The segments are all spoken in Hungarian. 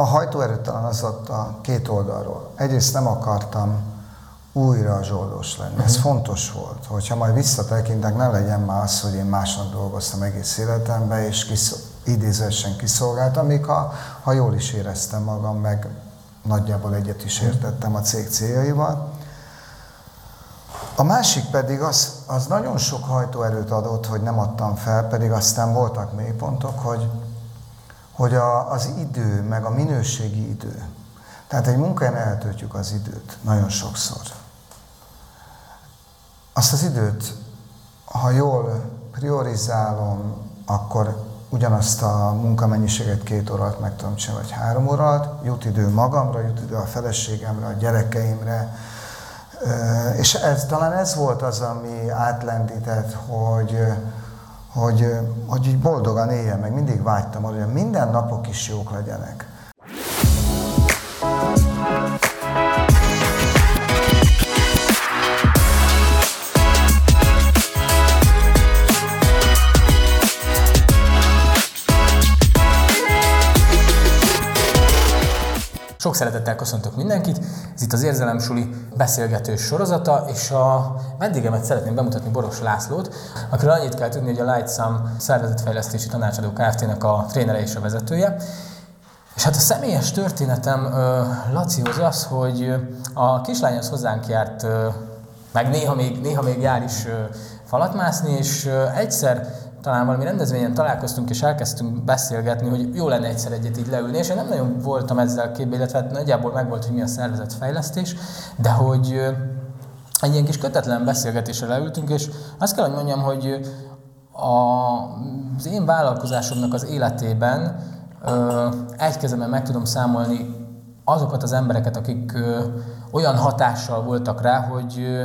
A hajtóerő talán az ott a két oldalról. Egyrészt nem akartam újra zsoldos lenni. Ez uh-huh. fontos volt, hogyha majd visszatekintek, ne legyen már az, hogy én másnak dolgoztam egész életemben, és kisz, idézősen kiszolgáltam, még ha, ha jól is éreztem magam, meg nagyjából egyet is értettem a cég céljaival. A másik pedig az, az nagyon sok hajtóerőt adott, hogy nem adtam fel, pedig aztán voltak mélypontok, hogy, hogy a, az idő, meg a minőségi idő. Tehát egy munkáján eltöltjük az időt nagyon sokszor. Azt az időt, ha jól priorizálom, akkor ugyanazt a munkamennyiséget két órát meg tudom csinálni, vagy három órát, jut idő magamra, jut idő a feleségemre, a gyerekeimre, és ez, talán ez volt az, ami átlendített, hogy, hogy, hogy így boldogan éljen, meg mindig vágytam arra, hogy minden napok is jók legyenek. Sok szeretettel köszöntök mindenkit, ez itt az Érzelem Suli beszélgetős sorozata, és a vendégemet szeretném bemutatni Boros Lászlót, akiről annyit kell tudni, hogy a Lightsum szervezetfejlesztési tanácsadó Kft-nek a trénere és a vezetője. És hát a személyes történetem Lacihoz az, hogy a kislány az hozzánk járt, meg néha még, néha még jár is falatmászni, és egyszer talán valami rendezvényen találkoztunk, és elkezdtünk beszélgetni, hogy jó lenne egyszer egyet így leülni, és én nem nagyon voltam ezzel képbe, illetve hát nagyjából megvolt, hogy mi a szervezetfejlesztés, de hogy egy ilyen kis kötetlen beszélgetésre leültünk, és azt kell, hogy mondjam, hogy a, az én vállalkozásomnak az életében egy kezemben meg tudom számolni azokat az embereket, akik olyan hatással voltak rá, hogy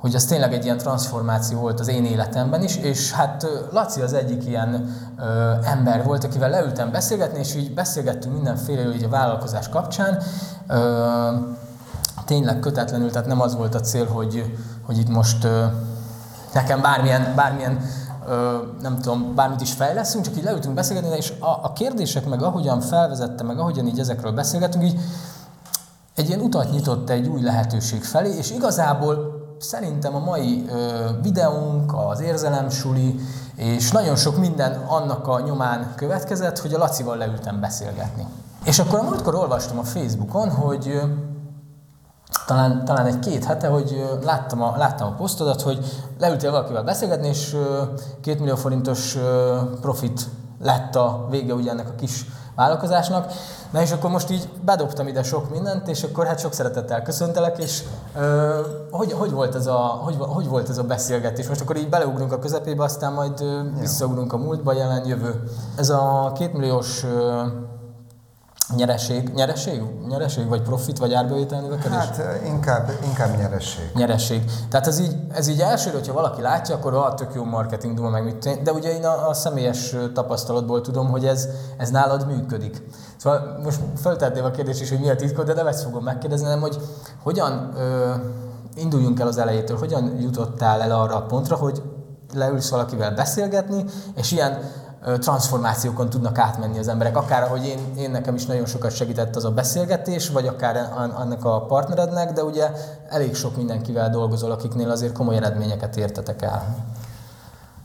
hogy ez tényleg egy ilyen transformáció volt az én életemben is, és hát Laci az egyik ilyen ö, ember volt, akivel leültem beszélgetni, és így beszélgettünk mindenféle így a vállalkozás kapcsán. Ö, tényleg kötetlenül, tehát nem az volt a cél, hogy, hogy itt most ö, nekem bármilyen, bármilyen ö, nem tudom, bármit is fejleszünk, csak így leültünk beszélgetni, és a, a kérdések meg ahogyan felvezette, meg ahogyan így ezekről beszélgetünk, így egy ilyen utat nyitott egy új lehetőség felé, és igazából szerintem a mai videónk, az érzelemsuli, és nagyon sok minden annak a nyomán következett, hogy a Lacival leültem beszélgetni. És akkor a múltkor olvastam a Facebookon, hogy talán, talán egy két hete, hogy ö, láttam a, láttam a posztodat, hogy leültél valakivel beszélgetni, és két millió forintos profit lett a vége ugye ennek a kis vállalkozásnak. Na és akkor most így bedobtam ide sok mindent, és akkor hát sok szeretettel köszöntelek, és ö, hogy, hogy, volt ez a, hogy, hogy volt ez a beszélgetés? Most akkor így beleugrunk a közepébe, aztán majd ö, visszaugrunk a múltba, jelen, jövő. Ez a kétmilliós ö, Nyereség, nyereség, nyereség, vagy profit, vagy árbevétel növekedés? Hát inkább, inkább nyereség. Nyereség. Tehát ez így, ez így elsőre, hogyha valaki látja, akkor a tök jó marketing duma, meg mit De ugye én a, a személyes tapasztalatból tudom, hogy ez, ez nálad működik. Szóval most föltettél a kérdést is, hogy mi a titkod, de nem ezt fogom megkérdezni, hanem hogy hogyan ö, induljunk el az elejétől, hogyan jutottál el arra a pontra, hogy leülsz valakivel beszélgetni, és ilyen transformációkon tudnak átmenni az emberek. Akár, ahogy én, én nekem is nagyon sokat segített az a beszélgetés, vagy akár annak a partnerednek, de ugye elég sok mindenkivel dolgozol, akiknél azért komoly eredményeket értetek el.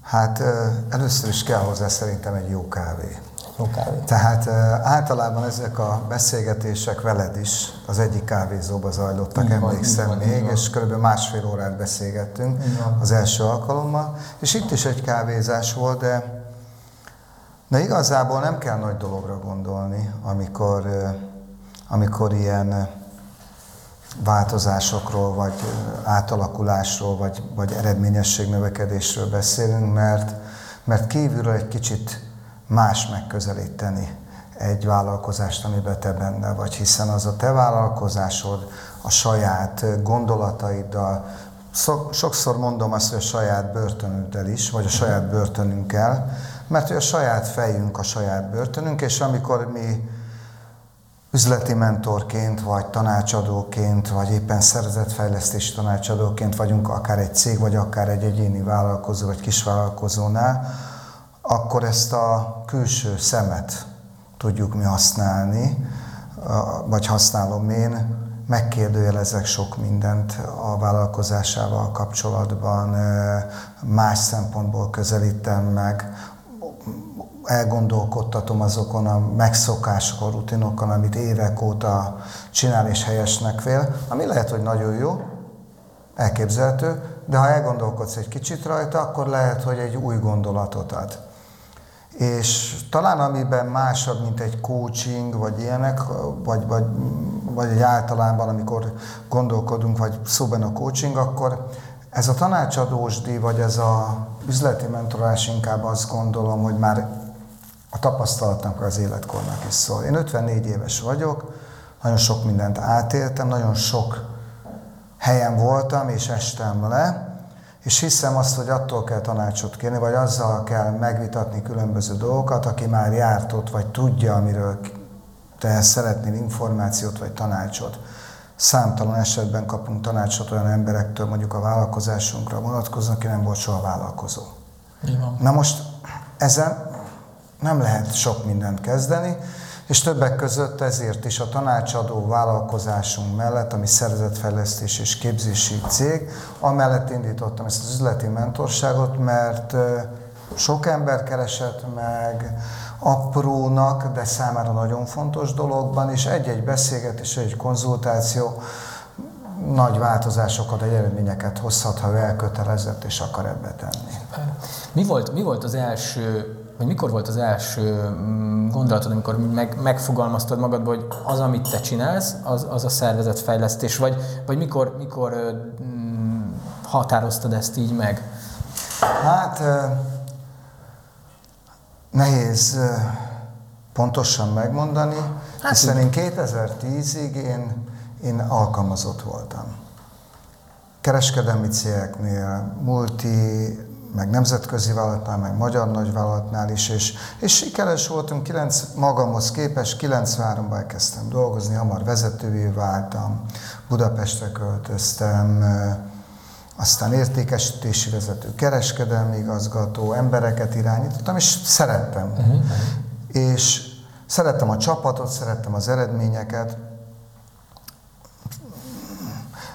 Hát először is kell hozzá szerintem egy jó kávé. Jó kávé. Tehát általában ezek a beszélgetések veled is az egyik kávézóba zajlottak, így emlékszem van, még, és kb. másfél órát beszélgettünk az első alkalommal. És itt is egy kávézás volt, de de igazából nem kell nagy dologra gondolni, amikor, amikor ilyen változásokról, vagy átalakulásról, vagy, vagy eredményességnövekedésről beszélünk, mert, mert kívülről egy kicsit más megközelíteni egy vállalkozást, amiben te benne vagy, hiszen az a te vállalkozásod a saját gondolataiddal, sokszor mondom azt, hogy a saját börtönüddel is, vagy a saját börtönünkkel, mert hogy a saját fejünk a saját börtönünk, és amikor mi üzleti mentorként, vagy tanácsadóként, vagy éppen szervezetfejlesztési tanácsadóként vagyunk akár egy cég, vagy akár egy egyéni vállalkozó, vagy kisvállalkozónál, akkor ezt a külső szemet tudjuk mi használni, vagy használom én, megkérdőjelezek sok mindent a vállalkozásával kapcsolatban, más szempontból közelítem meg, elgondolkodtatom azokon a megszokásokon, rutinokon, amit évek óta csinál és helyesnek vél, ami lehet, hogy nagyon jó, elképzelhető, de ha elgondolkodsz egy kicsit rajta, akkor lehet, hogy egy új gondolatot ad. És talán amiben másabb, mint egy coaching, vagy ilyenek, vagy, vagy, vagy egy általában, amikor gondolkodunk, vagy szóban a coaching, akkor ez a tanácsadósdi, vagy ez a üzleti mentorás inkább azt gondolom, hogy már a tapasztalatnak az életkornak is szól. Én 54 éves vagyok, nagyon sok mindent átéltem, nagyon sok helyen voltam és estem le, és hiszem azt, hogy attól kell tanácsot kérni, vagy azzal kell megvitatni különböző dolgokat, aki már járt ott, vagy tudja, amiről te szeretnél információt vagy tanácsot. Számtalan esetben kapunk tanácsot olyan emberektől, mondjuk a vállalkozásunkra vonatkoznak, aki nem volt soha vállalkozó. Na most ezen nem lehet sok mindent kezdeni, és többek között ezért is a tanácsadó vállalkozásunk mellett, ami szervezetfejlesztés és képzési cég, amellett indítottam ezt az üzleti mentorságot, mert sok ember keresett meg aprónak, de számára nagyon fontos dologban, és egy-egy beszélgetés, egy konzultáció nagy változásokat, egy eredményeket hozhat, ha elkötelezett és akar ebbe tenni. Mi volt, mi volt az első vagy mikor volt az első mm, gondolatod, amikor meg, megfogalmaztad magadból, hogy az, amit te csinálsz, az, az a szervezetfejlesztés, vagy, vagy mikor, mikor mm, határoztad ezt így meg? Hát nehéz pontosan megmondani, hát hiszen én 2010-ig én, én alkalmazott voltam. Kereskedelmi cégeknél, multi meg nemzetközi vállalatnál, meg magyar nagyvállalatnál is, és, és sikeres voltunk, 9, magamhoz képest 93-ban elkezdtem dolgozni, hamar vezetővé váltam, Budapestre költöztem, aztán értékesítési vezető, kereskedelmi igazgató, embereket irányítottam, és szerettem. Uh-huh. És szerettem a csapatot, szerettem az eredményeket.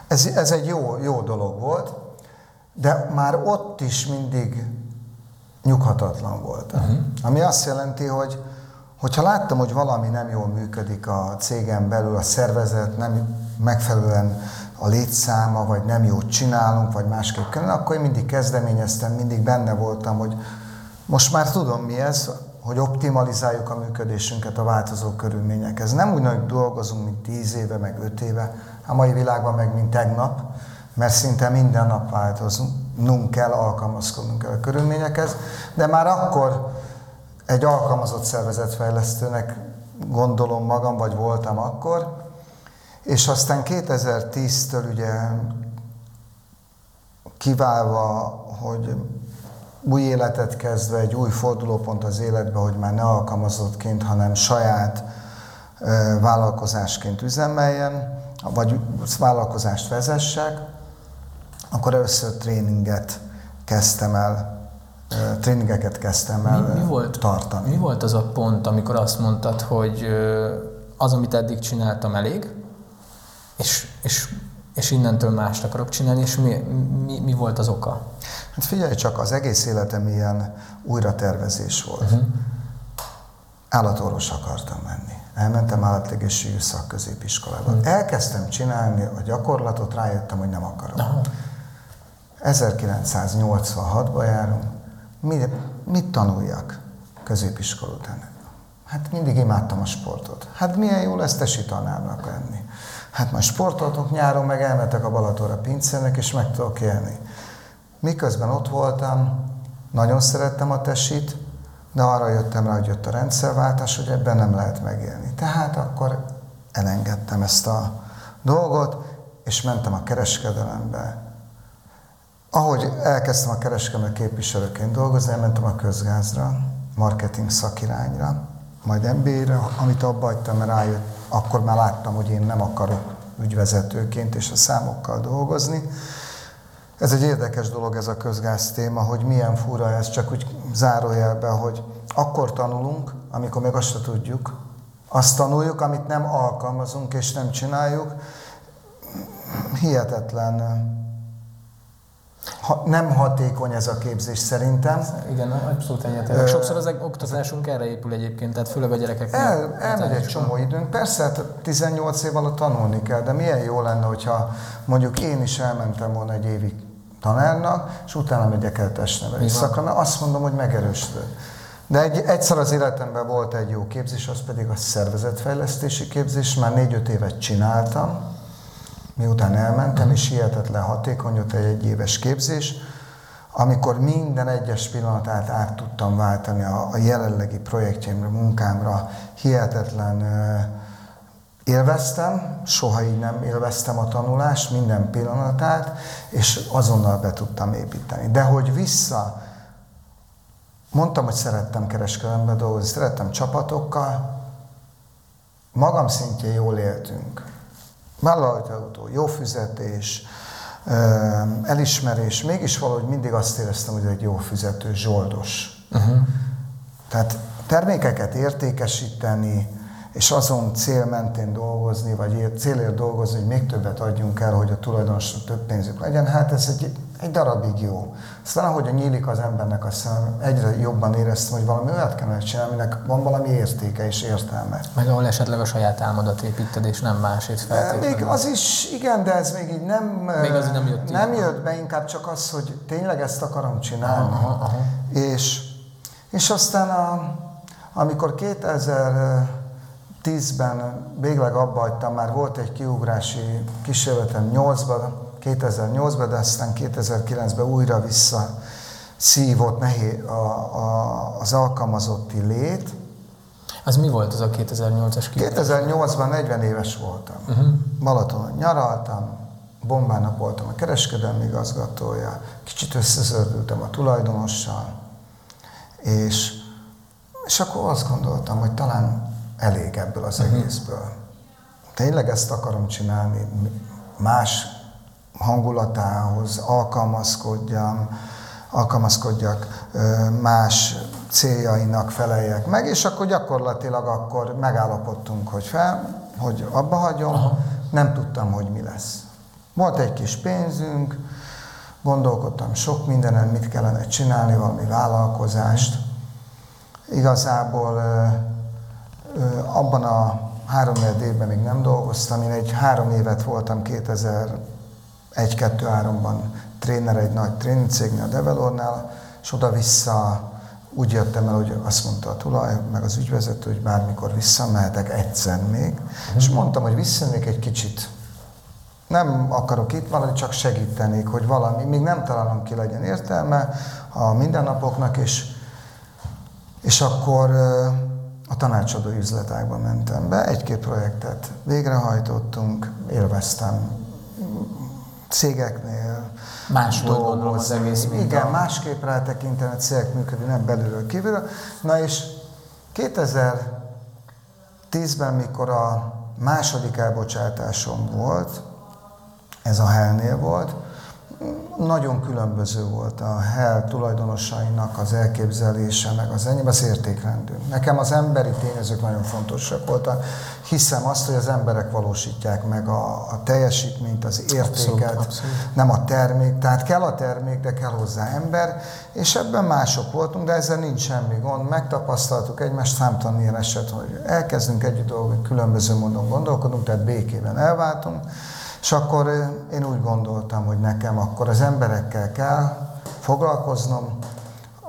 Ez, ez egy jó, jó dolog volt, de már ott is mindig nyughatatlan voltam. Uh-huh. Ami azt jelenti, hogy hogyha láttam, hogy valami nem jól működik a cégem belül, a szervezet nem megfelelően a létszáma, vagy nem jót csinálunk, vagy másképp kellene, akkor én mindig kezdeményeztem, mindig benne voltam, hogy most már tudom mi ez, hogy optimalizáljuk a működésünket a változó körülményekhez. Nem úgy, hogy dolgozunk, mint tíz éve, meg öt éve, a mai világban meg, mint tegnap, mert szinte minden nap változnunk kell, alkalmazkodnunk kell a körülményekhez, de már akkor egy alkalmazott szervezetfejlesztőnek gondolom magam, vagy voltam akkor, és aztán 2010-től ugye kiválva, hogy új életet kezdve, egy új fordulópont az életbe, hogy már ne alkalmazottként, hanem saját vállalkozásként üzemeljen, vagy vállalkozást vezessek, akkor először tréninget kezdtem el, tréningeket kezdtem el mi, mi volt, tartani. Mi volt az a pont, amikor azt mondtad, hogy az, amit eddig csináltam elég, és, és, és innentől mást akarok csinálni, és mi, mi, mi volt az oka? Hát figyelj csak, az egész életem ilyen újratervezés volt. Uh-huh. Állatorvos akartam menni. Elmentem állategészségügyi szakközépiskolába. Uh-huh. Elkezdtem csinálni a gyakorlatot, rájöttem, hogy nem akarom. Uh-huh. 1986-ban járunk, mit, mit tanuljak középiskola után? Hát mindig imádtam a sportot. Hát milyen jó lesz tesi tanárnak lenni. Hát majd sportoltunk nyáron, meg elmetek a Balatonra pincének, és meg tudok élni. Miközben ott voltam, nagyon szerettem a tesit, de arra jöttem rá, hogy jött a rendszerváltás, hogy ebben nem lehet megélni. Tehát akkor elengedtem ezt a dolgot, és mentem a kereskedelembe, ahogy elkezdtem a kereskedelmi képviselőként dolgozni, elmentem a közgázra, marketing szakirányra, majd MBA-re, amit abba hagytam, mert rájött, akkor már láttam, hogy én nem akarok ügyvezetőként és a számokkal dolgozni. Ez egy érdekes dolog ez a közgáz téma, hogy milyen fura ez, csak úgy zárójelben, hogy akkor tanulunk, amikor még azt tudjuk. Azt tanuljuk, amit nem alkalmazunk és nem csináljuk. Hihetetlen ha, nem hatékony ez a képzés szerintem. Igen, abszolút egyetértek. Sokszor az oktatásunk erre épül egyébként, tehát főleg a gyerekek. El, elmegy egy csomó időnk. Persze, 18 hát év alatt tanulni kell, de milyen jó lenne, hogyha mondjuk én is elmentem volna egy évig tanárnak, és utána megyek el testnevelés szakra, azt mondom, hogy megerősödő. De egy, egyszer az életemben volt egy jó képzés, az pedig a szervezetfejlesztési képzés, már négy-öt évet csináltam, miután elmentem, és hihetetlen hatékony, ott egy egyéves képzés, amikor minden egyes pillanatát át tudtam váltani a, a jelenlegi projektjeimre, munkámra, hihetetlen élveztem, soha így nem élveztem a tanulást, minden pillanatát, és azonnal be tudtam építeni. De hogy vissza, mondtam, hogy szerettem kereskedelembe dolgozni, szerettem csapatokkal, magam szintjén jól éltünk vállalati jó fizetés, elismerés, mégis valahogy mindig azt éreztem, hogy egy jó fizető zsoldos. Uh-huh. Tehát termékeket értékesíteni, és azon cél mentén dolgozni, vagy célért dolgozni, hogy még többet adjunk el, hogy a tulajdonosnak több pénzük legyen, hát ez egy, egy darabig jó. Aztán ahogy nyílik az embernek a szem, egyre jobban éreztem, hogy valami olyat kellene csinálni, aminek van valami értéke és értelme. Meg ahol esetleg a saját álmodat építed, és nem másét feltétlenül. Még az is, igen, de ez még így nem, még az nem, jött, nem jött be, inkább csak az, hogy tényleg ezt akarom csinálni. Aha, aha. És, és aztán a, amikor 2000 2010-ben végleg abba hagytam, már volt egy kiugrási kísérletem 8-ban, 2008-ban, de aztán 2009-ben újra vissza szívott nehéz a, a, az alkalmazotti lét. Az mi volt az a 2008-as kiugrási? 2008-ban 40 éves voltam. Uh-huh. Balatonon nyaraltam, bombának voltam a kereskedelmi igazgatója, kicsit összezördültem a tulajdonossal, és, és akkor azt gondoltam, hogy talán elég ebből az uh-huh. egészből. Tényleg ezt akarom csinálni, más hangulatához alkalmazkodjam, alkalmazkodjak, más céljainak feleljek meg, és akkor gyakorlatilag akkor megállapodtunk, hogy fel, hogy abba hagyom, Aha. nem tudtam, hogy mi lesz. Volt egy kis pénzünk, gondolkodtam sok mindenen, mit kellene csinálni, valami vállalkozást. Igazából abban a három évben még nem dolgoztam, én egy három évet voltam 2001-2-3-ban tréner egy nagy tréningcégnél, a Develornál, és oda-vissza úgy jöttem el, hogy azt mondta a tulaj, meg az ügyvezető, hogy bármikor visszamehetek egyszer még, mm. és mondtam, hogy visszanék egy kicsit. Nem akarok itt valami, csak segítenék, hogy valami, még nem találom ki legyen értelme a mindennapoknak, és, és akkor a tanácsadó üzletákba mentem be, egy-két projektet végrehajtottunk, élveztem cégeknél, Más volt gondolom az egész minta. Igen, másképp rátekinteni a cégek működni, nem belülről kívülről. Na és 2010-ben, mikor a második elbocsátásom volt, ez a Hellnél volt, nagyon különböző volt a HEL tulajdonosainak az elképzelése, meg az enyém, az értékrendünk. Nekem az emberi tényezők nagyon fontosak voltak. Hiszem azt, hogy az emberek valósítják meg a, a teljesítményt, az értéket, abszolút, abszolút. nem a termék. Tehát kell a termék, de kell hozzá ember, és ebben mások voltunk, de ezzel nincs semmi gond. Megtapasztaltuk egymást, számtalan ilyen eset, hogy elkezdünk együtt dolgozni, különböző módon gondolkodunk, tehát békében elváltunk, és akkor én úgy gondoltam, hogy nekem akkor az emberekkel kell foglalkoznom,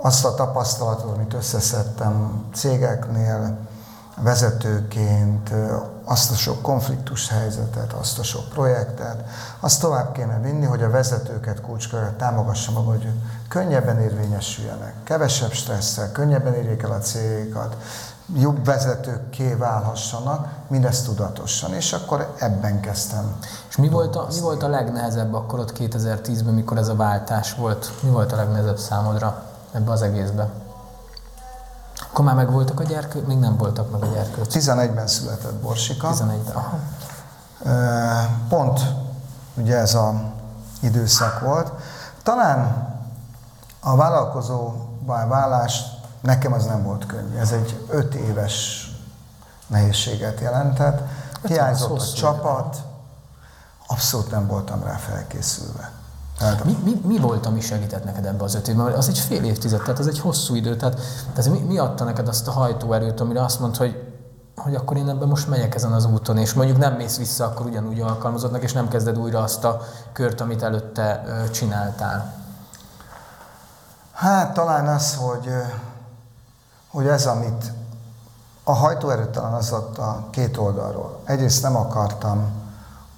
azt a tapasztalatot, amit összeszedtem cégeknél, vezetőként, azt a sok konfliktus helyzetet, azt a sok projektet, azt tovább kéne vinni, hogy a vezetőket kulcskörre támogassam abban, hogy könnyebben érvényesüljenek, kevesebb stresszel, könnyebben érjék el a célokat, jobb vezetőkké válhassanak, mindezt tudatosan. És akkor ebben kezdtem. És mi volt, a, mi volt a legnehezebb akkor ott 2010-ben, mikor ez a váltás volt? Mi volt a legnehezebb számodra ebbe az egészbe? Akkor már meg voltak a gyerkők? Még nem voltak meg a gyerkők. 11-ben született Borsika. 11-ben, aha. Pont ugye ez a időszak volt. Talán a vállalkozó vállást nekem az nem volt könnyű. Ez egy öt éves nehézséget jelentett. Hiányzott a csapat, abszolút nem voltam rá felkészülve. Tehát, mi, mi, mi volt, ami segített neked ebbe az öt évben? Mert az egy fél évtized, tehát az egy hosszú idő. Tehát, tehát mi, mi adta neked azt a hajtóerőt, amire azt mondta, hogy hogy akkor én ebben most megyek ezen az úton, és mondjuk nem mész vissza akkor ugyanúgy alkalmazottnak, és nem kezded újra azt a kört, amit előtte csináltál. Hát talán az, hogy, hogy ez, amit a hajtóerő talán az ott a két oldalról. Egyrészt nem akartam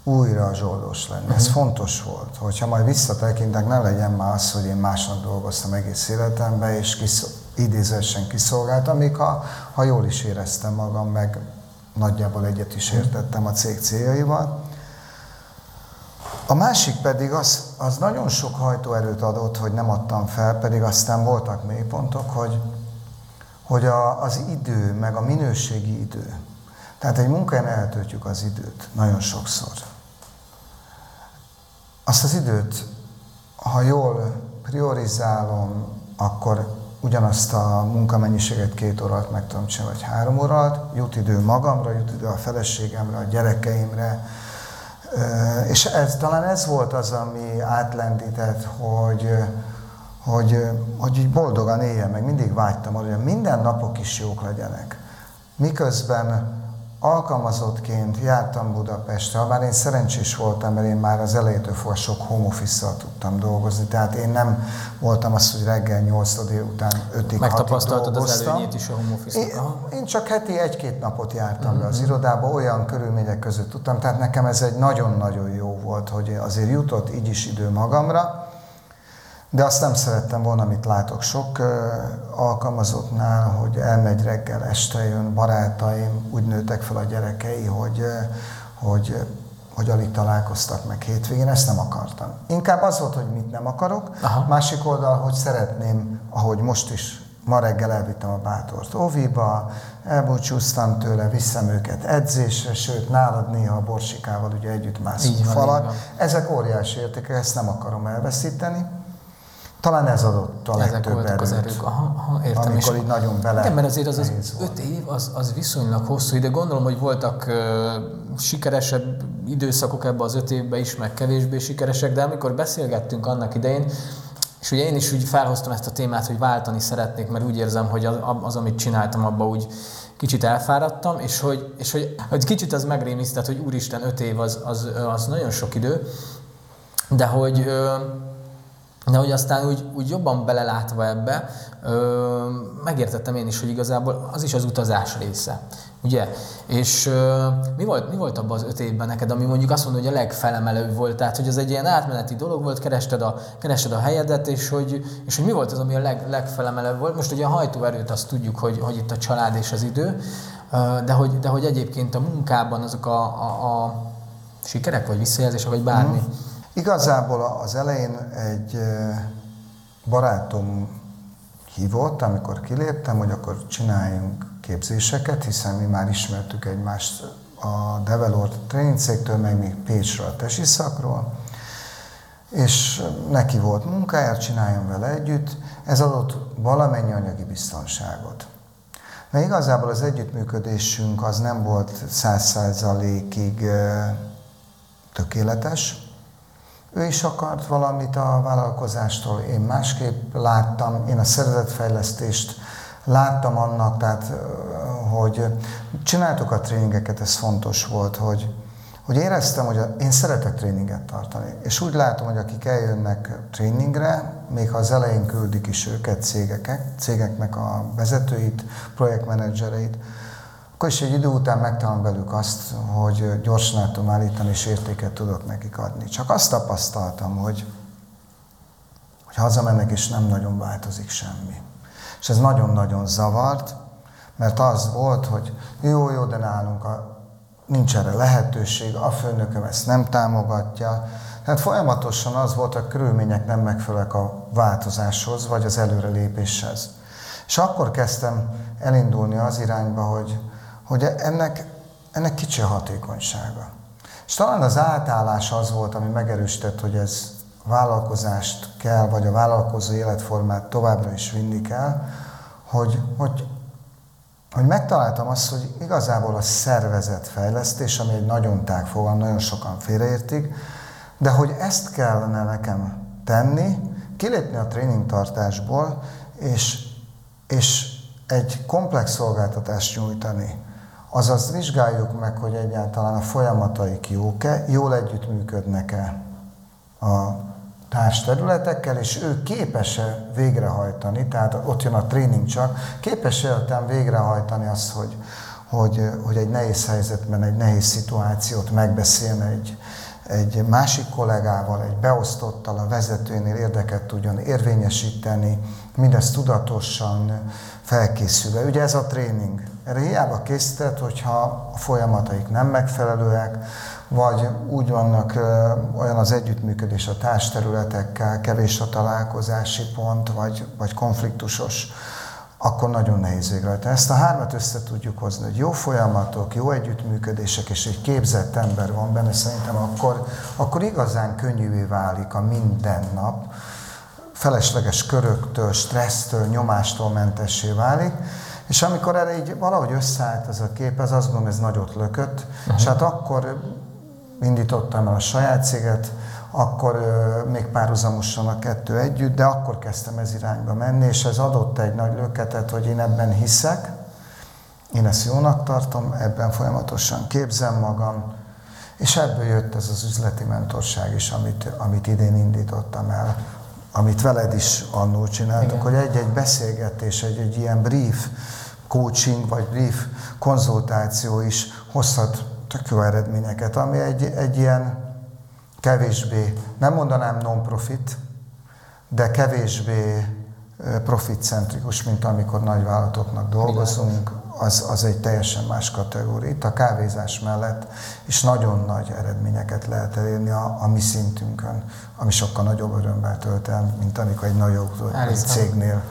újra zsoldos lenni. Uh-huh. Ez mhm. fontos volt, hogyha majd visszatekintek, ne legyen már az, hogy én másnak dolgoztam egész életemben, és kisz, idézősen kiszolgáltam, még ha, ha jól is éreztem magam, meg nagyjából egyet is értettem a cég céljaival. A másik pedig az, az nagyon sok hajtóerőt adott, hogy nem adtam fel, pedig aztán voltak mélypontok, hogy, hogy a, az idő, meg a minőségi idő. Tehát egy munkáján eltöltjük az időt nagyon sokszor. Azt az időt, ha jól priorizálom, akkor ugyanazt a munkamennyiséget két órát meg tudom csinálni, vagy három órát, jut idő magamra, jut idő a feleségemre, a gyerekeimre, és ez, talán ez volt az, ami átlendített, hogy, hogy, hogy így boldogan éljen, meg mindig vágytam arra, hogy minden napok is jók legyenek. Miközben alkalmazottként jártam Budapestre, ha bár én szerencsés voltam, mert én már az elejétől fogva sok home office tudtam dolgozni, tehát én nem voltam az, hogy reggel 8 után 5-ig, Megtapasztaltad az előnyét is a home office én, én csak heti egy-két napot jártam uh-huh. be az mhm. irodába, olyan körülmények között tudtam, tehát nekem ez egy nagyon-nagyon jó volt, hogy azért jutott így is idő magamra, de azt nem szerettem volna, amit látok sok uh, alkalmazottnál, hogy elmegy reggel, este jön, barátaim, úgy nőtek fel a gyerekei, hogy, uh, hogy, hogy alig találkoztak meg hétvégén, ezt nem akartam. Inkább az volt, hogy mit nem akarok, Aha. másik oldal, hogy szeretném, ahogy most is ma reggel elvittem a bátort óviba, elbúcsúztam tőle, viszem őket edzésre, sőt, nálad néha a borsikával ugye együtt mászunk falat. Ezek óriási értékek, ezt nem akarom elveszíteni. Talán ez adott a Ezek legtöbb erőt, az erők. Aha, aha, értem. Amikor így nagyon bele Igen, mert azért az, az öt év az, az viszonylag hosszú ide. Gondolom, hogy voltak uh, sikeresebb időszakok ebbe az öt évben is, meg kevésbé sikeresek, de amikor beszélgettünk annak idején, és ugye én is úgy felhoztam ezt a témát, hogy váltani szeretnék, mert úgy érzem, hogy az, az amit csináltam, abba úgy kicsit elfáradtam, és hogy, és hogy, hogy kicsit az megrémisztett, hogy úristen, öt év az, az, az nagyon sok idő, de hogy de hogy aztán úgy, úgy jobban belelátva ebbe, ö, megértettem én is, hogy igazából az is az utazás része. Ugye? És ö, mi, volt, mi volt abban az öt évben neked, ami mondjuk azt mondod, hogy a legfelemelőbb volt? Tehát, hogy az egy ilyen átmeneti dolog volt, kerested a, kerested a helyedet, és hogy, és hogy mi volt az, ami a leg, legfelemelőbb volt? Most ugye a hajtóerőt azt tudjuk, hogy, hogy itt a család és az idő, de hogy, de hogy egyébként a munkában azok a, a, a sikerek, vagy visszajelzések, vagy bármi. Mm Igazából az elején egy barátom hívott, amikor kiléptem, hogy akkor csináljunk képzéseket, hiszen mi már ismertük egymást a Develor tréningcégtől, meg még Pécsről, a tesiszakról, és neki volt munkája, csináljon vele együtt, ez adott valamennyi anyagi biztonságot. De igazából az együttműködésünk az nem volt száz százalékig tökéletes, ő is akart valamit a vállalkozástól, én másképp láttam, én a szervezetfejlesztést láttam annak, tehát hogy csináltuk a tréningeket, ez fontos volt, hogy, hogy éreztem, hogy én szeretek tréninget tartani. És úgy látom, hogy akik eljönnek tréningre, még ha az elején küldik is őket cégekek, cégeknek a vezetőit, projektmenedzsereit, akkor is egy idő után megtalálom velük azt, hogy gyorsan tudom állítani, és értéket tudok nekik adni. Csak azt tapasztaltam, hogy, hogy hazamennek, és nem nagyon változik semmi. És ez nagyon-nagyon zavart, mert az volt, hogy jó, jó, de nálunk a, nincs erre lehetőség, a főnököm ezt nem támogatja. Tehát folyamatosan az volt, hogy a körülmények nem megfelelnek a változáshoz, vagy az előrelépéshez. És akkor kezdtem elindulni az irányba, hogy, hogy ennek, ennek kicsi a hatékonysága. És talán az átállás az volt, ami megerősített, hogy ez vállalkozást kell, vagy a vállalkozó életformát továbbra is vinni kell, hogy, hogy, hogy megtaláltam azt, hogy igazából a szervezetfejlesztés, ami egy nagyon tág fogalom, nagyon sokan félreértik, de hogy ezt kellene nekem tenni, kilépni a tréningtartásból, és, és egy komplex szolgáltatást nyújtani. Azaz vizsgáljuk meg, hogy egyáltalán a folyamataik jók-e, jól együttműködnek-e a társterületekkel, és ő képes-e végrehajtani, tehát ott jön a tréning csak, képes-e utána végrehajtani azt, hogy, hogy, hogy egy nehéz helyzetben, egy nehéz szituációt megbeszélne egy, egy másik kollégával, egy beosztottal, a vezetőnél érdeket tudjon érvényesíteni, mindezt tudatosan felkészülve. Ugye ez a tréning. Erre hiába készített, hogyha a folyamataik nem megfelelőek, vagy úgy vannak olyan az együttműködés a társterületekkel, kevés a találkozási pont, vagy, vagy konfliktusos, akkor nagyon nehéz végrehajtani. Ezt a hármat össze tudjuk hozni, hogy jó folyamatok, jó együttműködések, és egy képzett ember van benne, szerintem akkor, akkor igazán könnyűvé válik a mindennap, felesleges köröktől, stressztől, nyomástól mentessé válik, és amikor erre így valahogy összeállt ez a kép, ez azt gondolom, ez nagyot lökött, uh-huh. és hát akkor indítottam el a saját céget, akkor még párhuzamosan a kettő együtt, de akkor kezdtem ez irányba menni, és ez adott egy nagy löketet, hogy én ebben hiszek, én ezt jónak tartom, ebben folyamatosan képzem magam, és ebből jött ez az üzleti mentorság is, amit, amit idén indítottam el, amit veled is annól csináltuk, Igen. hogy egy-egy beszélgetés, egy-egy ilyen brief coaching, vagy brief konzultáció is hozhat tök jó eredményeket, ami egy, egy ilyen kevésbé, nem mondanám non-profit, de kevésbé profitcentrikus, mint amikor nagyvállalatoknak dolgozunk, az, az egy teljesen más kategória. Itt a kávézás mellett is nagyon nagy eredményeket lehet elérni a, a mi szintünkön, ami sokkal nagyobb örömmel tölt el, mint amikor egy nagyobb cégnél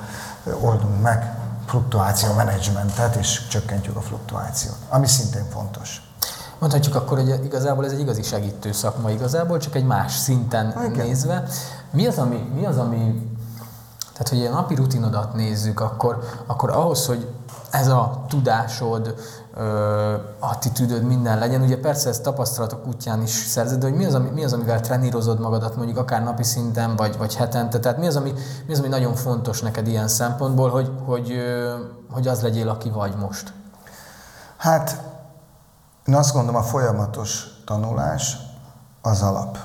oldunk meg fluktuáció menedzsmentet, és csökkentjük a fluktuációt, ami szintén fontos. Mondhatjuk akkor, hogy igazából ez egy igazi segítő szakma igazából, csak egy más szinten Igen. nézve. Mi az, ami, mi az, ami tehát, hogy a napi rutinodat nézzük, akkor, akkor ahhoz, hogy ez a tudásod, attitűdöd minden legyen. Ugye persze ezt tapasztalatok útján is szerzed, de hogy mi az, ami, mi az, amivel trenírozod magadat mondjuk akár napi szinten, vagy, vagy hetente, tehát mi az, ami, mi az, ami nagyon fontos neked ilyen szempontból, hogy, hogy, hogy az legyél, aki vagy most? Hát én azt gondolom, a folyamatos tanulás az alap.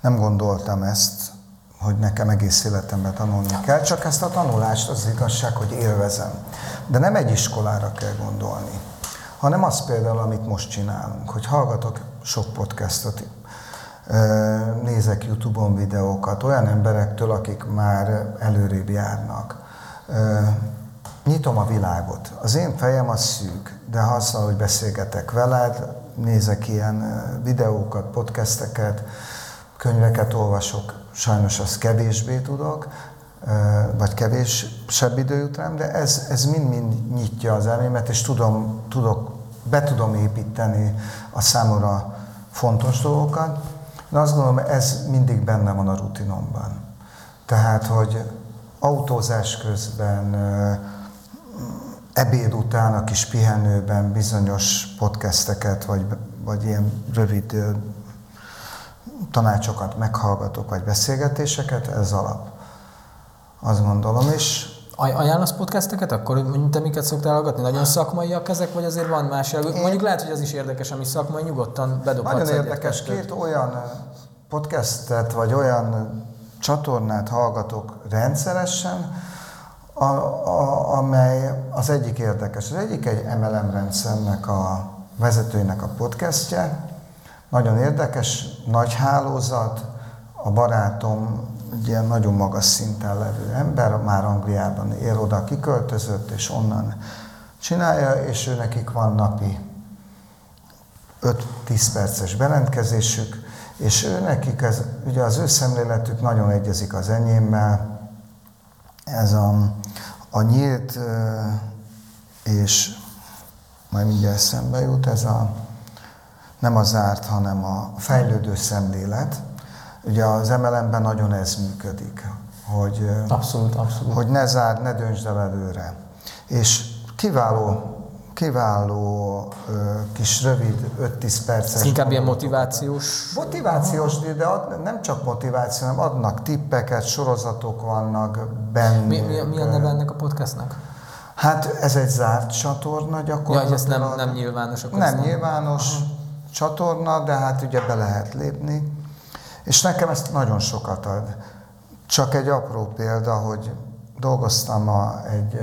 Nem gondoltam ezt, hogy nekem egész életemben tanulni kell, csak ezt a tanulást az igazság, hogy élvezem. De nem egy iskolára kell gondolni, hanem az például, amit most csinálunk, hogy hallgatok sok podcastot, nézek YouTube-on videókat olyan emberektől, akik már előrébb járnak. Nyitom a világot. Az én fejem az szűk, de ha azzal, hogy beszélgetek veled, nézek ilyen videókat, podcasteket, könyveket olvasok, sajnos azt kevésbé tudok, vagy kevésebb idő jut rám, de ez, ez mind-mind nyitja az elmémet, és tudom, tudok, be tudom építeni a számomra fontos dolgokat. De azt gondolom, ez mindig benne van a rutinomban. Tehát, hogy autózás közben, ebéd után a kis pihenőben bizonyos podcasteket, vagy, vagy ilyen rövid tanácsokat meghallgatok, vagy beszélgetéseket, ez alap. Azt gondolom, és Aj- ajánlasz podcasteket akkor, mint te miket szoktál hallgatni? Nagyon szakmaiak ezek, vagy azért van más? Én... Mondjuk lehet, hogy az is érdekes, ami szakmai, nyugodtan bedobhatsz Nagyon érdekes, kettőt. két olyan podcastet, vagy olyan csatornát hallgatok rendszeresen, a, a, amely az egyik érdekes. Az egyik egy MLM rendszernek a vezetőinek a podcastje, nagyon érdekes, nagy hálózat, a barátom egy ilyen nagyon magas szinten levő ember, már Angliában ér oda, kiköltözött, és onnan csinálja, és ő nekik van napi 5-10 perces belentkezésük, és ő nekik, ez, ugye az ő szemléletük nagyon egyezik az enyémmel, ez a, a nyílt, és majd mindjárt eszembe jut, ez a nem a zárt, hanem a fejlődő szemlélet. Ugye az MLM-ben nagyon ez működik, hogy, abszolút, abszolút. hogy ne zárd, ne döntsd el előre. És kiváló, kiváló kis rövid 5-10 perces. Ez inkább ilyen motivációs? Motivációs, de ad, nem csak motiváció, hanem adnak tippeket, sorozatok vannak benne. Mi, mi, mi a neve ennek a podcastnak? Hát ez egy zárt csatorna gyakorlatilag. Ja, ez nem, nem nyilvános. Akkor nem nyilvános Aha. Csatorna, de hát ugye be lehet lépni. És nekem ezt nagyon sokat ad. Csak egy apró példa, hogy dolgoztam a, egy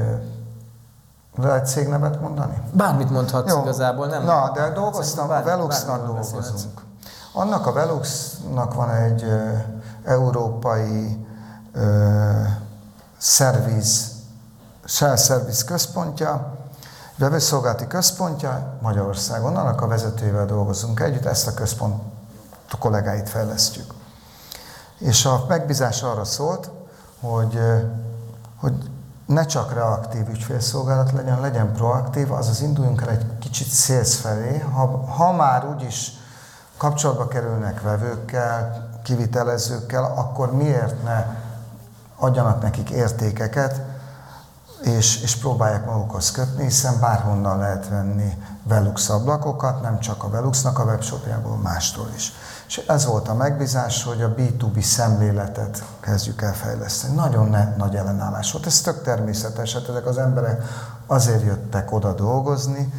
lehet cégnevet mondani? Bármit mondhatsz Jó. igazából, nem? Na, de dolgoztam, bármi, a Veluxnak dolgozunk. Annak a Veluxnak van egy ö, európai ö, szerviz, Shell Service központja, vevőszolgálati központja Magyarországon, annak a vezetőjével dolgozunk együtt, ezt a központ a kollégáit fejlesztjük. És a megbízás arra szólt, hogy, hogy ne csak reaktív ügyfélszolgálat legyen, legyen proaktív, azaz induljunk el egy kicsit szélsz felé. Ha, ha már úgyis kapcsolatba kerülnek vevőkkel, kivitelezőkkel, akkor miért ne adjanak nekik értékeket, és, és próbálják magukhoz kötni, hiszen bárhonnan lehet venni Velux ablakokat, nem csak a Veluxnak a webshopjából, mástól is. És ez volt a megbízás, hogy a B2B szemléletet kezdjük el fejleszteni. Nagyon ne, nagy ellenállás volt. Ez tök természetes, hát ezek az emberek azért jöttek oda dolgozni,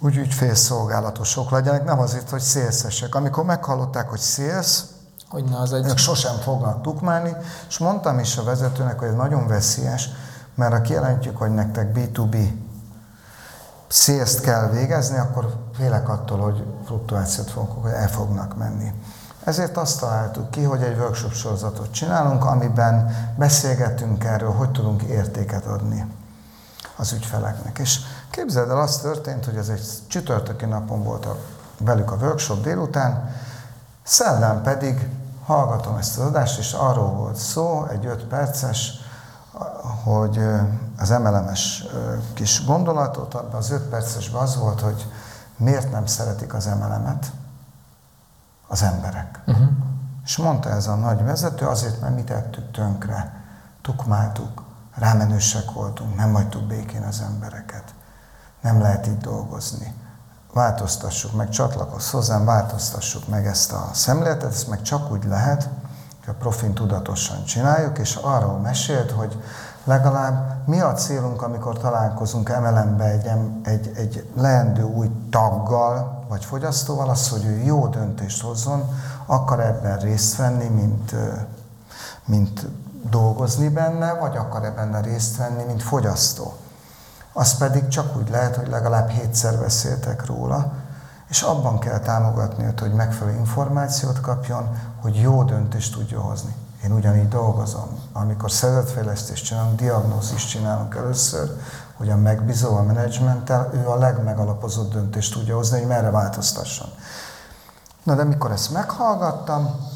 hogy ügyfélszolgálatosok legyenek, nem azért, hogy szélszesek. Amikor meghallották, hogy szélsz, hogy na, az egy... ők sosem fognak tukmálni, és mondtam is a vezetőnek, hogy ez nagyon veszélyes, mert ha kijelentjük, hogy nektek B2B szélzt kell végezni, akkor félek attól, hogy fluktuációt fogunk, hogy el fognak menni. Ezért azt találtuk ki, hogy egy workshop sorozatot csinálunk, amiben beszélgetünk erről, hogy tudunk értéket adni az ügyfeleknek. És képzeld el, az történt, hogy ez egy csütörtöki napon volt a, velük a workshop délután, szerdán pedig hallgatom ezt az adást, és arról volt szó, egy 5 perces, hogy az emelemes kis gondolatot, abban az 5 percesben az volt, hogy miért nem szeretik az emelemet az emberek. Uh-huh. És mondta ez a nagy vezető, azért, mert mi tettük tönkre, tukmáltuk, rámenősek voltunk, nem hagytuk békén az embereket. Nem lehet így dolgozni. Változtassuk meg, csatlakozz hozzám, változtassuk meg ezt a szemléletet, ezt meg csak úgy lehet, a profin tudatosan csináljuk, és arról mesélt, hogy legalább mi a célunk, amikor találkozunk MLM-be egy, egy, egy leendő új taggal, vagy fogyasztóval, az, hogy ő jó döntést hozzon, akar ebben részt venni, mint, mint dolgozni benne, vagy akar ebben részt venni, mint fogyasztó. Az pedig csak úgy lehet, hogy legalább hétszer beszéltek róla, és abban kell támogatni őt, hogy megfelelő információt kapjon, hogy jó döntést tudja hozni. Én ugyanígy dolgozom. Amikor szervezetfejlesztést csinálunk, diagnózist csinálunk először, hogy a megbízó a menedzsmenttel, ő a legmegalapozott döntést tudja hozni, hogy merre változtasson. Na de mikor ezt meghallgattam,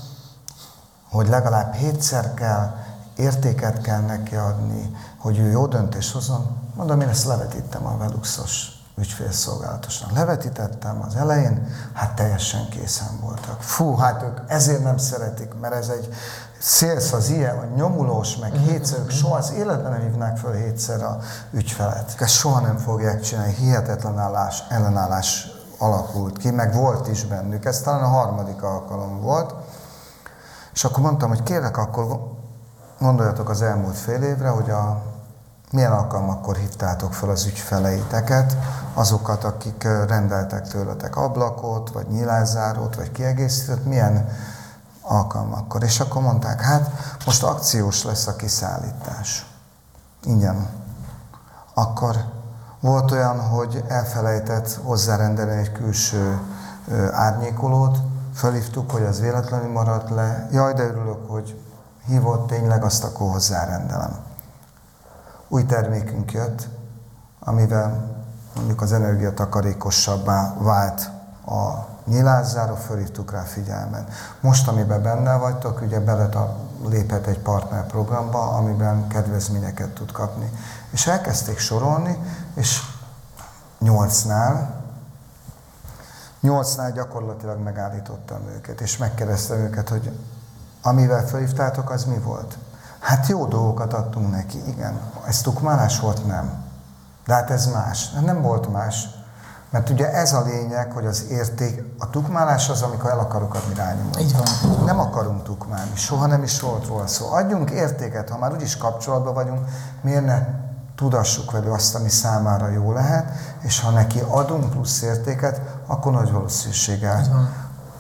hogy legalább hétszer kell, értéket kell neki adni, hogy ő jó döntést hozzon, mondom, én ezt levetítem a Veluxos ügyfélszolgálatosnak. Levetítettem az elején, hát teljesen készen voltak. Fú, hát ők ezért nem szeretik, mert ez egy szélsz az ilyen, hogy nyomulós, meg mhm. hétszer, ők soha az életben nem hívnák föl hétszer a ügyfelet. Ezt soha nem fogják csinálni, hihetetlen állás, ellenállás alakult ki, meg volt is bennük, ez talán a harmadik alkalom volt. És akkor mondtam, hogy kérlek, akkor gondoljatok az elmúlt fél évre, hogy a milyen alkalmakkor hívtátok fel az ügyfeleiteket, azokat, akik rendeltek tőletek ablakot, vagy nyilázárót, vagy kiegészítőt, milyen alkalmakkor. És akkor mondták, hát most akciós lesz a kiszállítás. Ingyen. Akkor volt olyan, hogy elfelejtett hozzárendelni egy külső árnyékolót, felhívtuk, hogy az véletlenül maradt le. Jaj, de örülök, hogy hívott tényleg, azt akkor hozzárendelem új termékünk jött, amivel mondjuk az energia takarékosabbá vált a nyilázzáró, fölhívtuk rá figyelmet. Most, amiben benne vagytok, ugye bele léphet egy partnerprogramba, amiben kedvezményeket tud kapni. És elkezdték sorolni, és nyolcnál, nyolcnál gyakorlatilag megállítottam őket, és megkérdeztem őket, hogy amivel felhívtátok, az mi volt? Hát jó dolgokat adtunk neki, igen. Ez tukmálás volt? Nem. De hát ez más. Nem volt más. Mert ugye ez a lényeg, hogy az érték, a tukmálás az, amikor el akarok adni rányomni. Így van. Nem akarunk tukmálni, soha nem is volt róla szó. Adjunk értéket, ha már úgyis kapcsolatban vagyunk, miért ne tudassuk velő azt, ami számára jó lehet, és ha neki adunk plusz értéket, akkor nagy valószínűséggel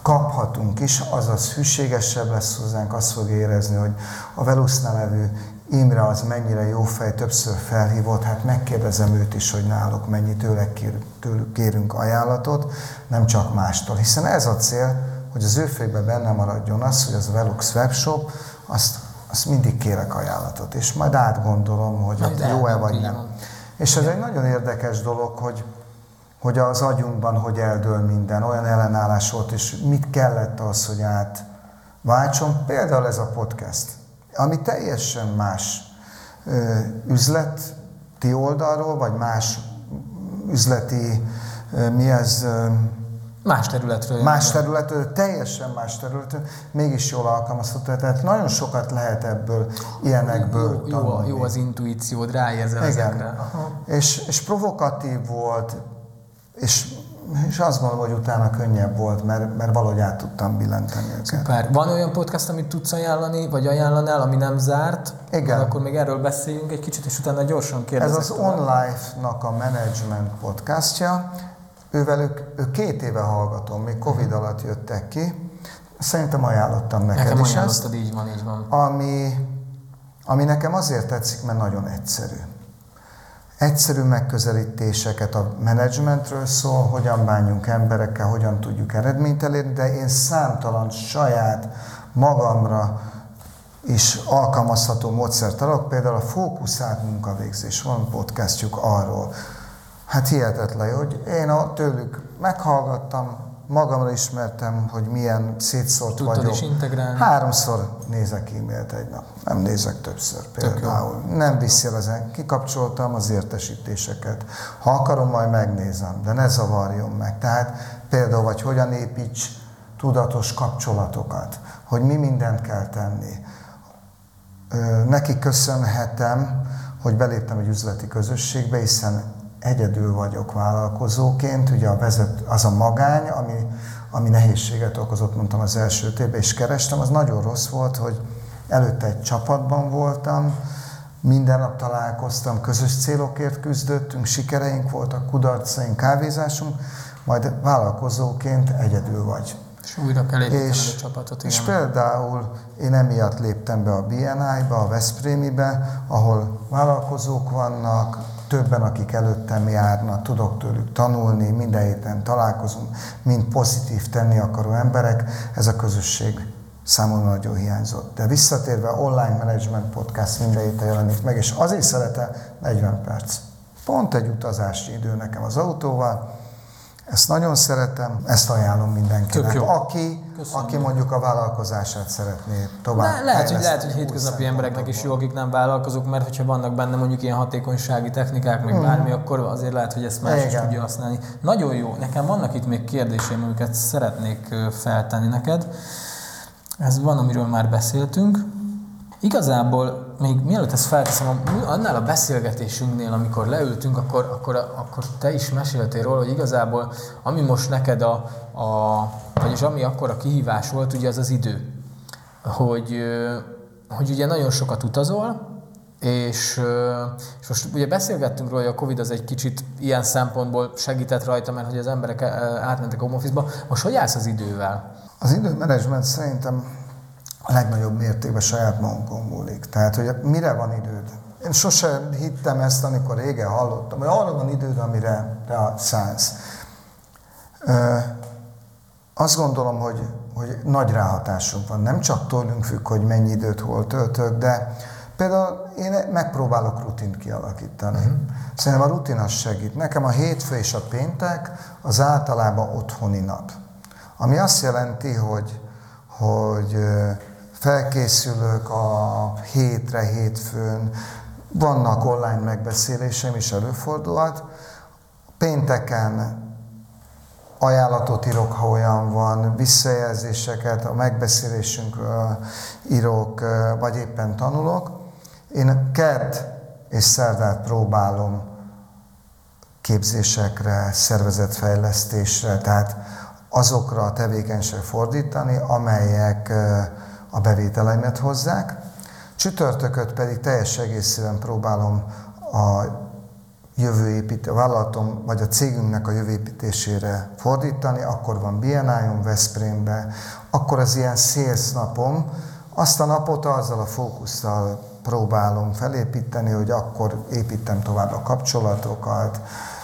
kaphatunk is, azaz hűségesebb lesz hozzánk, azt fog érezni, hogy a Velusznál levő Imre az mennyire jó fej, többször felhívott, hát megkérdezem őt is, hogy náluk mennyi tőle tőlük kérünk ajánlatot, nem csak mástól. Hiszen ez a cél, hogy az ő fejben benne maradjon az, hogy az Velux webshop, azt, azt mindig kérek ajánlatot, és majd átgondolom, hogy jó-e vagy nem. És ez egy nagyon érdekes dolog, hogy, hogy az agyunkban hogy eldől minden, olyan ellenállás volt, és mit kellett az, hogy átváltson. Például ez a podcast, ami teljesen más ö, üzleti oldalról, vagy más üzleti, ö, mi ez, ö, Más területről. más területről, teljesen más területről, mégis jól alkalmazható. Tehát nagyon sokat lehet ebből, ilyenekből jó, tanulni. jó az intuíciód, ráérzel ezekre. Igen. Aha. És, és provokatív volt, és, és azt gondolom, hogy utána könnyebb volt, mert, mert valahogy át tudtam billenteni őket. Szuper. Van olyan podcast, amit tudsz ajánlani, vagy ajánlanál, ami nem zárt? Igen. Akkor még erről beszéljünk egy kicsit, és utána gyorsan Ez kérdezek. az tovább. On Life-nak a management podcastja. Ővel ők, két éve hallgatom, még Covid alatt jöttek ki. Szerintem ajánlottam neked Nekem is ezt. így van, így van. ami, ami nekem azért tetszik, mert nagyon egyszerű. Egyszerű megközelítéseket a menedzsmentről szól, hogyan bánjunk emberekkel, hogyan tudjuk eredményt elérni, de én számtalan saját magamra is alkalmazható módszert találok, például a fókuszált munkavégzés, van podcastjuk arról. Hát hihetetlen, hogy én a, tőlük meghallgattam, magamra ismertem, hogy milyen szétszórt Tudtad vagyok. is integrálni? Háromszor nézek e-mailt egy nap. Nem nézek többször például. Nem viszi ezen. Kikapcsoltam az értesítéseket. Ha akarom, majd megnézem, de ne zavarjon meg. Tehát például, vagy hogyan építs tudatos kapcsolatokat, hogy mi mindent kell tenni. Neki köszönhetem, hogy beléptem egy üzleti közösségbe, hiszen egyedül vagyok vállalkozóként, ugye a vezet, az a magány, ami, ami nehézséget okozott, mondtam az első évben, és kerestem, az nagyon rossz volt, hogy előtte egy csapatban voltam, minden nap találkoztam, közös célokért küzdöttünk, sikereink voltak, kudarcaink, kávézásunk, majd vállalkozóként egyedül vagy. És újra kell És, a csapatot, és igen. például én emiatt léptem be a BNI-ba, a Veszprémibe, ahol vállalkozók vannak, többen, akik előttem járnak, tudok tőlük tanulni, minden héten találkozunk, mind pozitív tenni akaró emberek, ez a közösség számomra nagyon hiányzott. De visszatérve, online management podcast minden héten jelenik meg, és azért szeretem 40 perc. Pont egy utazási idő nekem az autóval, ezt nagyon szeretem, ezt ajánlom mindenkinek. Aki, Köszönöm. aki mondjuk a vállalkozását szeretné tovább Le, lehet, hogy, lehet, hogy hétköznapi embereknek is jó, akik nem vállalkozók, mert hogyha vannak benne mondjuk ilyen hatékonysági technikák, meg bármi, akkor azért lehet, hogy ezt más is Hmm. Igen. tudja használni. Nagyon jó. Nekem vannak itt még kérdéseim, amiket szeretnék feltenni neked. Ez van, amiről már beszéltünk. Igazából még mielőtt ezt felteszem, annál a beszélgetésünknél, amikor leültünk, akkor, akkor, akkor te is meséltél róla, hogy igazából ami most neked a, a vagyis ami akkor a kihívás volt, ugye az az idő. Hogy, hogy ugye nagyon sokat utazol, és, és most ugye beszélgettünk róla, hogy a Covid az egy kicsit ilyen szempontból segített rajta, mert hogy az emberek átmentek a home office-ba. Most hogy állsz az idővel? Az időmenedzsment szerintem a legnagyobb mértékben saját magunkon múlik. Tehát, hogy mire van időd? Én sosem hittem ezt, amikor régen hallottam, hogy arra van időd, amire te szánsz. Ö, azt gondolom, hogy, hogy nagy ráhatásunk van. Nem csak tőlünk függ, hogy mennyi időt hol töltök, de például én megpróbálok rutint kialakítani. Uh-huh. Szerintem a rutin az segít. Nekem a hétfő és a péntek az általában otthoni nap. Ami azt jelenti, hogy, hogy felkészülök a hétre, hétfőn, vannak online megbeszéléseim is előfordulhat. Pénteken ajánlatot írok, ha olyan van, visszajelzéseket, a megbeszélésünkről írok, vagy éppen tanulok. Én kedd és szerdát próbálom képzésekre, szervezetfejlesztésre, tehát azokra a tevékenységre fordítani, amelyek a bevételeimet hozzák. Csütörtököt pedig teljes egészében próbálom a jövőépít, a vállalatom vagy a cégünknek a jövőépítésére fordítani, akkor van BNI-on Veszprémbe, akkor az ilyen sales napom, azt a napot azzal a fókusszal próbálom felépíteni, hogy akkor építem tovább a kapcsolatokat.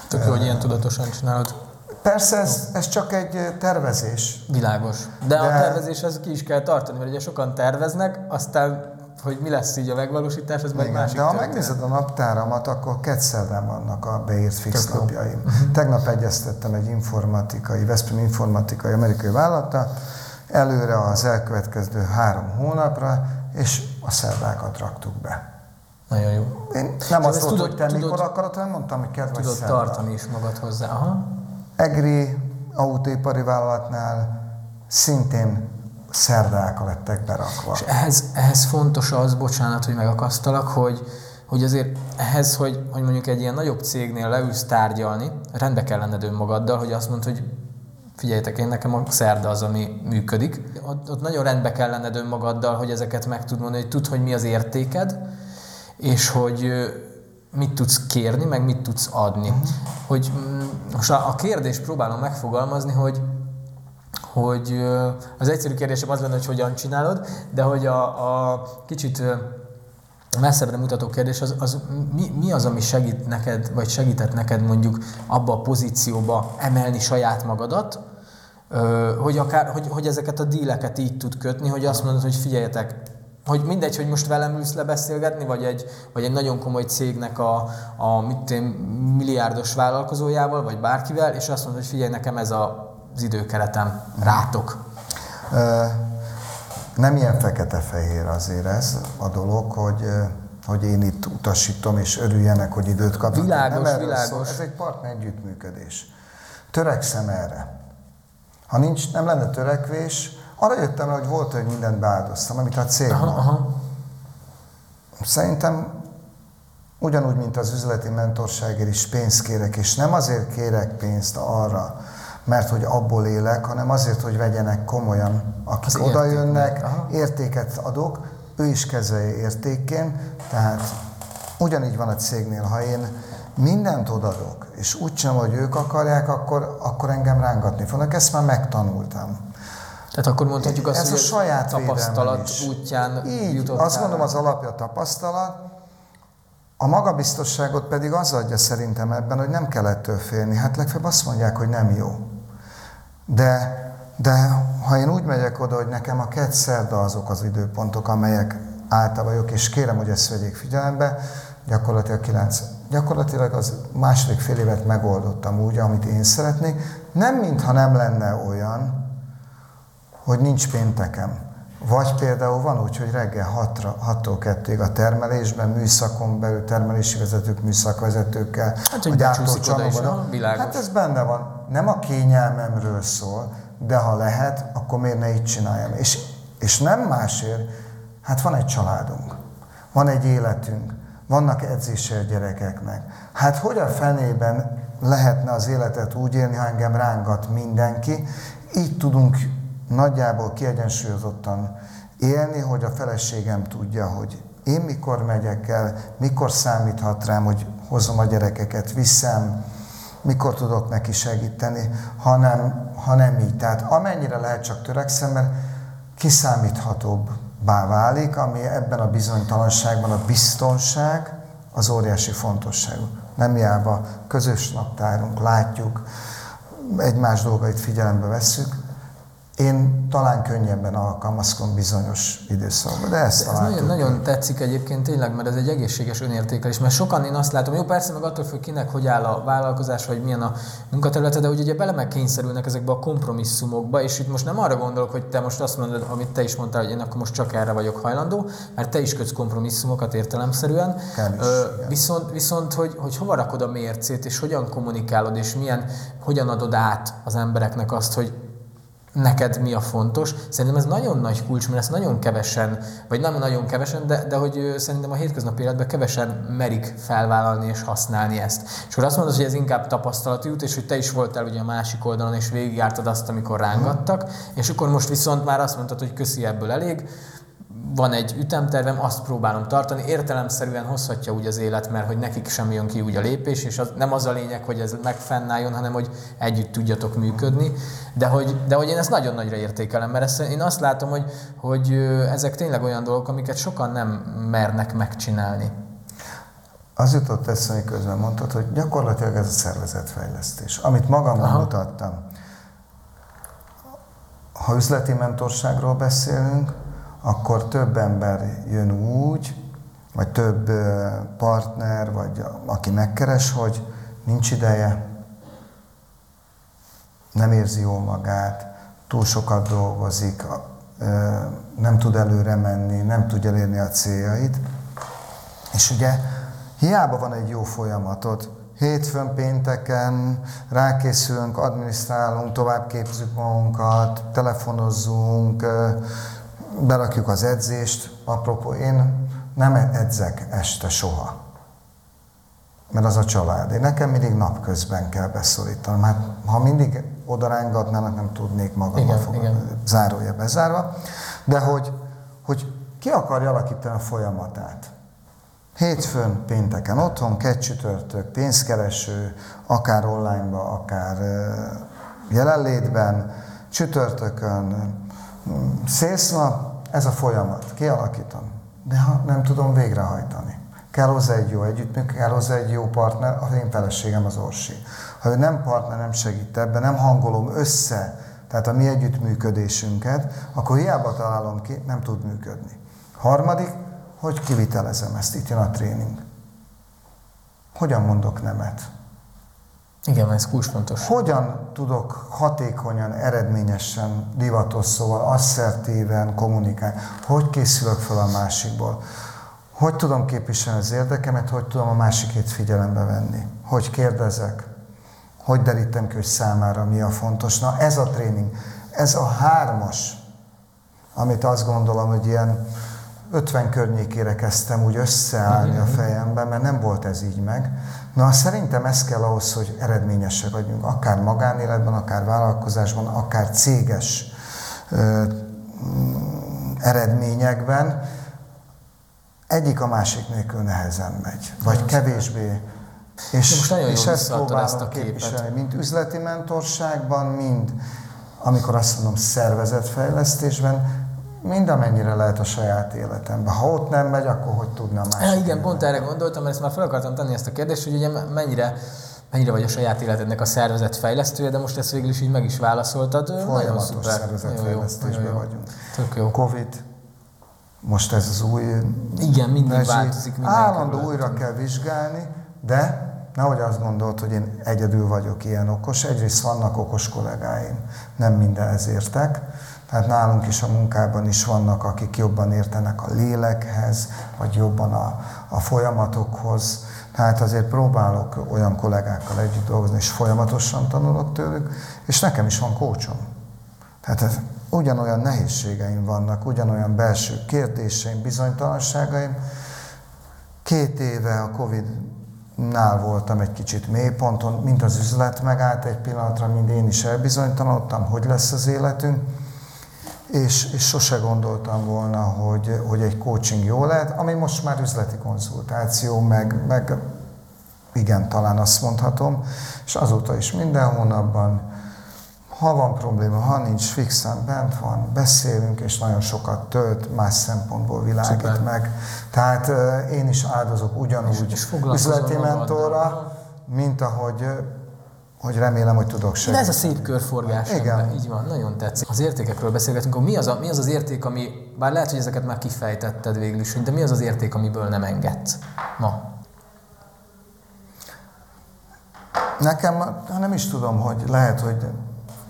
Tök jó, hogy ilyen tudatosan csinálod. Persze ez, ez csak egy tervezés. Világos. De, De a tervezés az ki is kell tartani, mert ugye sokan terveznek, aztán hogy mi lesz így a megvalósítás, ez majd másik De ha megnézed a naptáramat, akkor kedszerdán vannak a beírt fix Tök napjaim. Tegnap egyeztettem egy informatikai, Veszprém informatikai amerikai vállalata, előre az elkövetkező három hónapra, és a szerdákat raktuk be. Nagyon jó. Én nem azt tudod, hogy te tudod, mikor akarod, hanem mondtam, hogy kedves Tudod szerda. tartani is magad hozzá. Aha. Egri autóipari vállalatnál szintén szerdák lettek berakva. És ehhez, ehhez fontos az, bocsánat, hogy megakasztalak, hogy, hogy azért ehhez, hogy, hogy mondjuk egy ilyen nagyobb cégnél leülsz tárgyalni, rendbe kell lenned önmagaddal, hogy azt mondod, hogy figyeljetek, én nekem a szerda az, ami működik. Ott, ott nagyon rendbe kell lenned önmagaddal, hogy ezeket meg tud mondani, hogy tudd, hogy mi az értéked, és hogy mit tudsz kérni, meg mit tudsz adni. Uh-huh. Hogy mm, most a, a kérdést próbálom megfogalmazni, hogy hogy az egyszerű kérdésem az lenne, hogy hogyan csinálod, de hogy a, a kicsit messzebbre mutató kérdés az, az mi, mi az, ami segít neked, vagy segített neked mondjuk abba a pozícióba emelni saját magadat, hogy, akár, hogy, hogy ezeket a díleket így tud kötni, hogy azt mondod, hogy figyeljetek, hogy mindegy, hogy most velem ülsz lebeszélgetni, vagy egy, vagy egy nagyon komoly cégnek a, a mit én, milliárdos vállalkozójával, vagy bárkivel, és azt mondod, hogy figyelj, nekem ez a az időkeretem rátok? Nem ilyen fekete-fehér azért ez a dolog, hogy, hogy én itt utasítom, és örüljenek, hogy időt kapnak. Világos, nem világos. Szól. Ez egy partner együttműködés. Törekszem erre. Ha nincs, nem lenne törekvés, arra jöttem hogy volt, hogy mindent beáldoztam, amit a cég aha, aha. Szerintem ugyanúgy, mint az üzleti mentorságért is pénzt kérek, és nem azért kérek pénzt arra, mert hogy abból élek, hanem azért, hogy vegyenek komolyan, akik Az oda jönnek, értéket adok, ő is kezelje értékként, tehát ugyanígy van a cégnél, ha én mindent odadok, és úgy csinálom, hogy ők akarják, akkor, akkor engem rángatni fognak. Ezt már megtanultam. Tehát akkor mondhatjuk azt, Ez hogy a saját tapasztalat útján Így, jutottál. azt mondom, az alapja a tapasztalat, a magabiztosságot pedig az adja szerintem ebben, hogy nem kell ettől félni. Hát legfeljebb azt mondják, hogy nem jó. De, de ha én úgy megyek oda, hogy nekem a két szerda azok az időpontok, amelyek által vagyok, és kérem, hogy ezt vegyék figyelembe, gyakorlatilag kilenc, gyakorlatilag az második fél évet megoldottam úgy, amit én szeretnék. Nem mintha nem lenne olyan, hogy nincs péntekem. Vagy például van úgy, hogy reggel 6-tól 2-ig a termelésben, műszakon belül termelési vezetők, műszakvezetőkkel, hát, a gyártócsomagban. Hát ez benne van. Nem a kényelmemről szól, de ha lehet, akkor miért ne így csináljam? És, és nem másért, hát van egy családunk, van egy életünk, vannak edzése a gyerekeknek. Hát hogy a fenében lehetne az életet úgy élni, ha engem rángat mindenki, így tudunk nagyjából kiegyensúlyozottan élni, hogy a feleségem tudja, hogy én mikor megyek el, mikor számíthat rám, hogy hozom a gyerekeket, viszem, mikor tudok neki segíteni, hanem, hanem így. Tehát amennyire lehet csak törekszem, mert kiszámíthatóbbá válik, ami ebben a bizonytalanságban a biztonság az óriási fontosságú. Nem hiába közös naptárunk, látjuk, egymás dolgait figyelembe vesszük, Én talán könnyebben alkalmazkodom bizonyos időszakban, de ezt Ez nagyon, nagyon tetszik egyébként tényleg, mert ez egy egészséges önértékelés, mert sokan én azt látom, jó persze meg attól függ kinek, hogy áll a vállalkozás, vagy milyen a munkaterülete, de hogy ugye bele meg kényszerülnek ezekbe a kompromisszumokba, és itt most nem arra gondolok, hogy te most azt mondod, amit te is mondtál, hogy én akkor most csak erre vagyok hajlandó, mert te is kötsz kompromisszumokat értelemszerűen. Kell is, Ö, viszont, viszont hogy, hogy hova rakod a mércét, és hogyan kommunikálod, és milyen, hogyan adod át az embereknek azt, hogy neked mi a fontos. Szerintem ez nagyon nagy kulcs, mert ezt nagyon kevesen, vagy nem nagyon kevesen, de, de hogy szerintem a hétköznapi életben kevesen merik felvállalni és használni ezt. És akkor azt mondod, hogy ez inkább tapasztalati út, és hogy te is voltál ugye a másik oldalon, és végigjártad azt, amikor rángattak, és akkor most viszont már azt mondtad, hogy köszi ebből elég, van egy ütemtervem, azt próbálom tartani, értelemszerűen hozhatja úgy az élet, mert hogy nekik sem jön ki úgy a lépés, és az, nem az a lényeg, hogy ez megfennálljon, hanem hogy együtt tudjatok működni, de hogy, de hogy én ezt nagyon nagyra értékelem, mert ezt, én azt látom, hogy, hogy ezek tényleg olyan dolgok, amiket sokan nem mernek megcsinálni. Az jutott eszembe, közben mondtad, hogy gyakorlatilag ez a szervezetfejlesztés, amit magamon Aha. mutattam. Ha üzleti mentorságról beszélünk, akkor több ember jön úgy, vagy több partner, vagy aki megkeres, hogy nincs ideje, nem érzi jól magát, túl sokat dolgozik, nem tud előre menni, nem tud elérni a céljait. És ugye hiába van egy jó folyamatod, hétfőn, pénteken rákészülünk, adminisztrálunk, továbbképzünk magunkat, telefonozzunk, berakjuk az edzést. Apropó, én nem edzek este soha, mert az a család. Én nekem mindig napközben kell beszorítanom. Hát ha mindig oda rángatnának, nem tudnék foglalkozni. igen. Zárója bezárva. De hogy, hogy ki akarja alakítani a folyamatát. Hétfőn, pénteken otthon, kett csütörtök, pénzkereső, akár onlineba, akár jelenlétben, csütörtökön, szélsznap, ez a folyamat, kialakítom. De ha nem tudom végrehajtani. Kell hozzá egy jó együttműködés, kell hozzá egy jó partner, az én feleségem az Orsi. Ha ő nem partner, nem segít ebben, nem hangolom össze, tehát a mi együttműködésünket, akkor hiába találom ki, nem tud működni. Harmadik, hogy kivitelezem ezt, itt jön a tréning. Hogyan mondok nemet? Igen, ez kulcsfontos. Hogyan tudok hatékonyan, eredményesen, divatos szóval, asszertíven kommunikálni? Hogy készülök fel a másikból? Hogy tudom képviselni az érdekemet, hogy tudom a másikét figyelembe venni? Hogy kérdezek? Hogy derítem ki, hogy számára mi a fontos? Na ez a tréning, ez a hármas, amit azt gondolom, hogy ilyen 50 környékére kezdtem úgy összeállni a fejemben, mert nem volt ez így meg. Na, szerintem ez kell ahhoz, hogy eredményesek vagyunk, akár magánéletben, akár vállalkozásban, akár céges ö, mm, eredményekben. Egyik a másik nélkül nehezen megy, vagy kevésbé. És, De most nagyon és ezt próbálom ezt a képet. képviselni, mind üzleti mentorságban, mind amikor azt mondom szervezetfejlesztésben, mind amennyire lehet a saját életemben. Ha ott nem megy, akkor hogy tudna Ja, igen, pont erre gondoltam, mert ezt már fel akartam tenni ezt a kérdést, hogy ugye mennyire, mennyire vagy a saját életednek a szervezet fejlesztője, de most ezt végül is így meg is válaszoltad. Folyamatos szervezetfejlesztésben vagyunk. Tök jó. Covid, most ez az új Igen, mindig rezsi, változik. minden állandó újra kell vizsgálni, de nehogy azt gondolt, hogy én egyedül vagyok ilyen okos. Egyrészt vannak okos kollégáim, nem mindenhez értek. Tehát nálunk is a munkában is vannak, akik jobban értenek a lélekhez, vagy jobban a, a folyamatokhoz. Tehát azért próbálok olyan kollégákkal együtt dolgozni, és folyamatosan tanulok tőlük, és nekem is van kócsom. Tehát ez, ugyanolyan nehézségeim vannak, ugyanolyan belső kérdéseim, bizonytalanságaim. Két éve a Covid-nál voltam egy kicsit mélyponton, mint az üzlet megállt egy pillanatra, mind én is elbizonytalanodtam, hogy lesz az életünk, és, és sose gondoltam volna, hogy, hogy egy coaching jó lehet, ami most már üzleti konzultáció, meg, meg igen, talán azt mondhatom, és azóta is minden hónapban, ha van probléma, ha nincs fixen, bent van, beszélünk, és nagyon sokat tölt, más szempontból világít Szuper. meg. Tehát én is áldozok ugyanúgy És- és üzleti mentorra, mint ahogy hogy remélem, hogy tudok De segíteni. ez a szép körforgás. Igen. Ebben, így van, nagyon tetszik. Az értékekről beszélgetünk, akkor mi az, a, mi az az érték, ami, bár lehet, hogy ezeket már kifejtetted végül is, de mi az az érték, amiből nem engedsz ma? Nekem ha nem is tudom, hogy lehet, hogy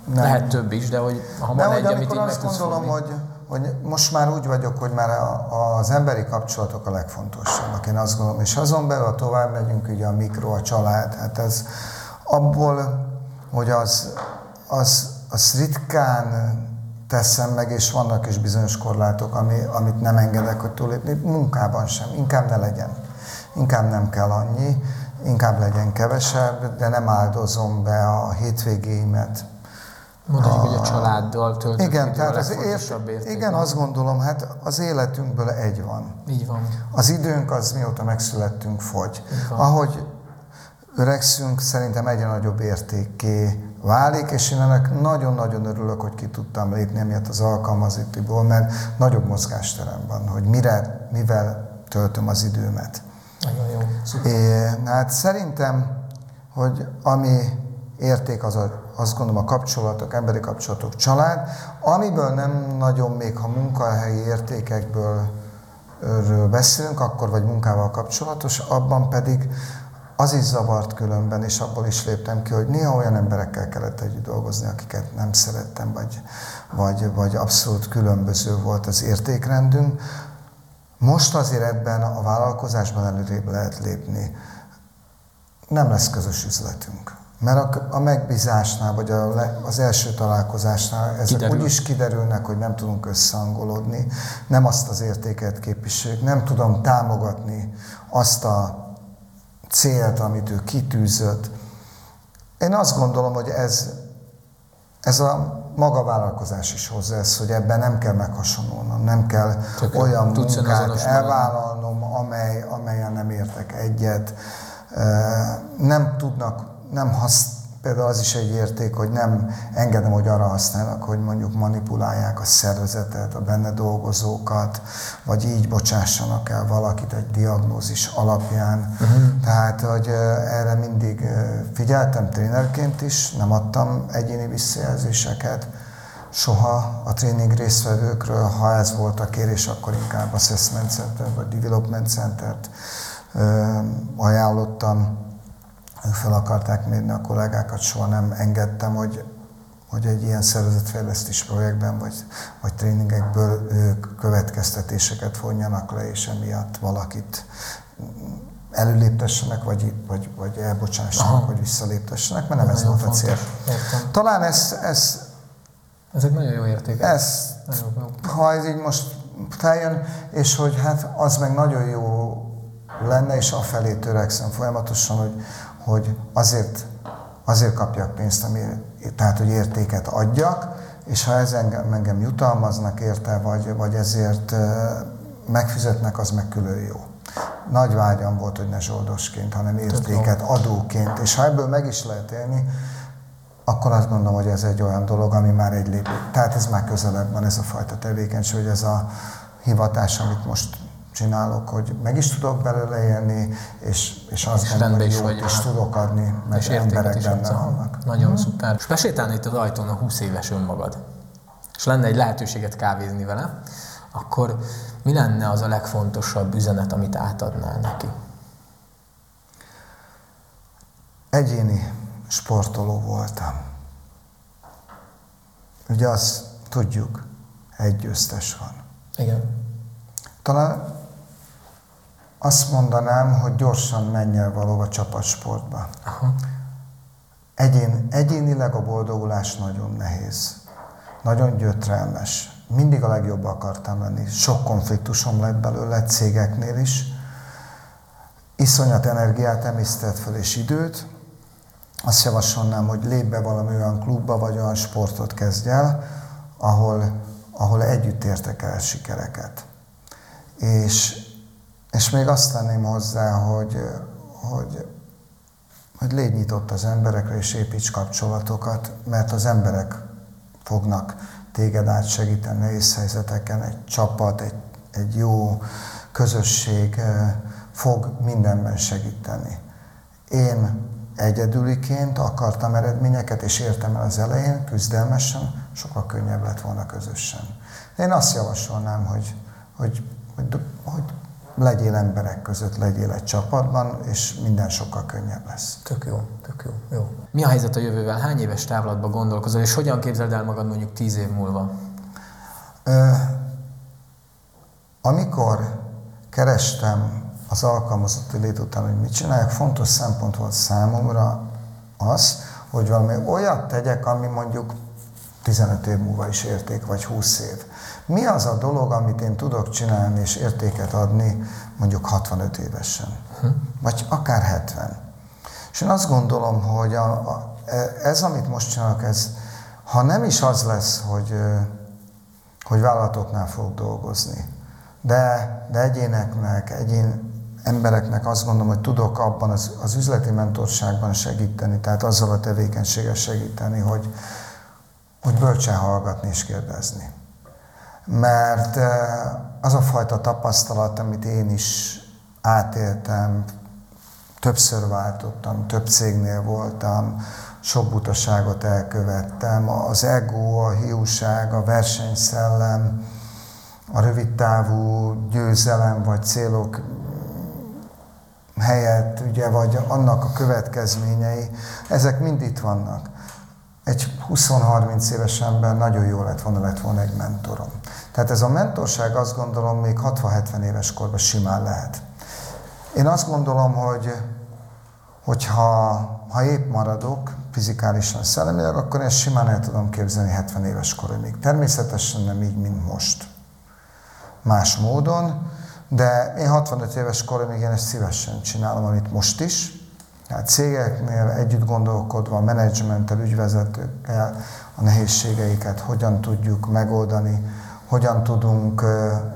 nem. Lehet több is, de hogy ha De van egy, amit így meg azt gondolom, fogni. hogy, hogy most már úgy vagyok, hogy már a, az emberi kapcsolatok a legfontosabbak. Én azt gondolom, és azon belül, ha tovább megyünk, ugye a mikro, a család, hát ez abból, hogy az, az, az ritkán teszem meg, és vannak is bizonyos korlátok, ami, amit nem engedek, hogy túlépni, munkában sem, inkább ne legyen. Inkább nem kell annyi, inkább legyen kevesebb, de nem áldozom be a hétvégéimet, Mondhatjuk, hogy a családdal töltött igen, idő tehát az legfontosabb érték. igen, azt gondolom, hát az életünkből egy van. Így van. Az időnk az mióta megszülettünk fogy. Ahogy öregszünk, szerintem egyre nagyobb értékké válik, és én ennek nagyon-nagyon örülök, hogy ki tudtam lépni emiatt az alkalmazatiból, mert nagyobb mozgásterem van, hogy mire, mivel töltöm az időmet. Nagyon jó. Szuper. É, hát szerintem, hogy ami érték, az a, azt gondolom a kapcsolatok, emberi kapcsolatok, család, amiből nem nagyon még, ha munkahelyi értékekből beszélünk, akkor vagy munkával kapcsolatos, abban pedig az is zavart különben, és abból is léptem ki, hogy néha olyan emberekkel kellett együtt dolgozni, akiket nem szerettem, vagy, vagy, vagy abszolút különböző volt az értékrendünk. Most azért ebben a vállalkozásban előrébb lehet lépni. Nem lesz közös üzletünk. Mert a, a megbízásnál, vagy a, az első találkozásnál ezek Kiderül. úgy is kiderülnek, hogy nem tudunk összehangolódni, nem azt az értéket képviseljük, nem tudom támogatni azt a célt, amit ő kitűzött. Én azt gondolom, hogy ez, ez a maga vállalkozás is hozzá ez, hogy ebben nem kell meghasonolnom, nem kell jó. olyan munkát elvállalnom, amely, amelyen nem értek egyet. Nem tudnak, nem hasz, például az is egy érték, hogy nem engedem, hogy arra használnak, hogy mondjuk manipulálják a szervezetet, a benne dolgozókat, vagy így bocsássanak el valakit egy diagnózis alapján. Uh-huh. Tehát, hogy erre mindig figyeltem trénerként is, nem adtam egyéni visszajelzéseket, soha a tréning résztvevőkről, ha ez volt a kérés, akkor inkább Assessment Center vagy Development Center-t ajánlottam. Ők fel akarták mérni a kollégákat, soha nem engedtem, hogy, hogy egy ilyen szervezetfejlesztés projektben vagy, vagy tréningekből ők következtetéseket vonjanak le, és emiatt valakit előléptessenek, vagy, vagy, vagy elbocsássanak, Aha. vagy visszaléptessenek, mert nem ez Nagyon volt a cél. fontos. Értem. Talán ez, ez, Ezek nagyon jó értékek. ez ha ez így most feljön, és hogy hát az meg nagyon jó lenne, és afelé törekszem folyamatosan, hogy, hogy azért, azért kapjak pénzt, ami, tehát hogy értéket adjak, és ha ez engem, engem jutalmaznak érte, vagy, vagy ezért megfizetnek, az meg külön jó. Nagy vágyam volt, hogy ne zsoldosként, hanem értéket adóként, és ha ebből meg is lehet élni, akkor azt gondolom, hogy ez egy olyan dolog, ami már egy lépés. Tehát ez már közelebb van ez a fajta tevékenység, hogy ez a hivatás, amit most csinálok, hogy meg is tudok belőle élni, és, és azt És gondolom, hogy jót is tudok adni, mert És emberek benne vannak. Nagyon mm. szuper. És besétálni itt az ajtón a 20 éves önmagad, és lenne egy lehetőséget kávézni vele, akkor mi lenne az a legfontosabb üzenet, amit átadnál neki? Egyéni sportoló voltam. Ugye azt tudjuk, egy győztes van. Igen. Talán azt mondanám, hogy gyorsan menj el valóban csapatsportba. Aha. Egyén, egyénileg a boldogulás nagyon nehéz. Nagyon gyötrelmes. Mindig a legjobb akartam lenni. Sok konfliktusom lett belőle cégeknél is. Iszonyat energiát emésztett fel és időt. Azt javasolnám, hogy lépj be valami olyan klubba, vagy olyan sportot kezdj el, ahol, ahol együtt értek el sikereket. És, és még azt tenném hozzá, hogy, hogy, hogy légy nyitott az emberekre, és építs kapcsolatokat, mert az emberek fognak téged átsegíteni nehéz helyzeteken, egy csapat, egy, egy jó közösség eh, fog mindenben segíteni. Én egyedüliként akartam eredményeket, és értem el az elején, küzdelmesen, sokkal könnyebb lett volna közösen. Én azt javasolnám, hogy, hogy, hogy, hogy legyél emberek között, legyél egy csapatban, és minden sokkal könnyebb lesz. Tök jó, tök jó. jó. Mi a helyzet a jövővel? Hány éves távlatban gondolkozol, és hogyan képzeld el magad mondjuk tíz év múlva? Ö, amikor kerestem az alkalmazotti lét után, hogy mit csinálják, fontos szempont volt számomra az, hogy valami olyat tegyek, ami mondjuk 15 év múlva is érték, vagy 20 év. Mi az a dolog, amit én tudok csinálni és értéket adni mondjuk 65 évesen? Vagy akár 70. És én azt gondolom, hogy a, a, ez, amit most csinálok, ez, ha nem is az lesz, hogy, hogy vállalatoknál fog dolgozni, de, de egyéneknek, egyén, embereknek azt gondolom, hogy tudok abban az, az üzleti mentorságban segíteni, tehát azzal a tevékenységgel segíteni, hogy, hogy bölcsen hallgatni és kérdezni. Mert eh, az a fajta tapasztalat, amit én is átéltem, többször váltottam, több cégnél voltam, sok butaságot elkövettem, az ego, a hiúság, a versenyszellem, a rövidtávú győzelem vagy célok helyett, ugye, vagy annak a következményei, ezek mind itt vannak. Egy 20-30 éves ember nagyon jó lett volna, lett volna egy mentorom. Tehát ez a mentorság azt gondolom még 60-70 éves korban simán lehet. Én azt gondolom, hogy hogyha ha épp maradok, fizikálisan, szellemileg, akkor ezt simán el tudom képzelni 70 éves korig. Természetesen nem így, mint most. Más módon, de én 65 éves koromig én ezt szívesen csinálom, amit most is. Tehát cégeknél együtt gondolkodva, a menedzsmenttel, ügyvezetőkkel a nehézségeiket hogyan tudjuk megoldani, hogyan tudunk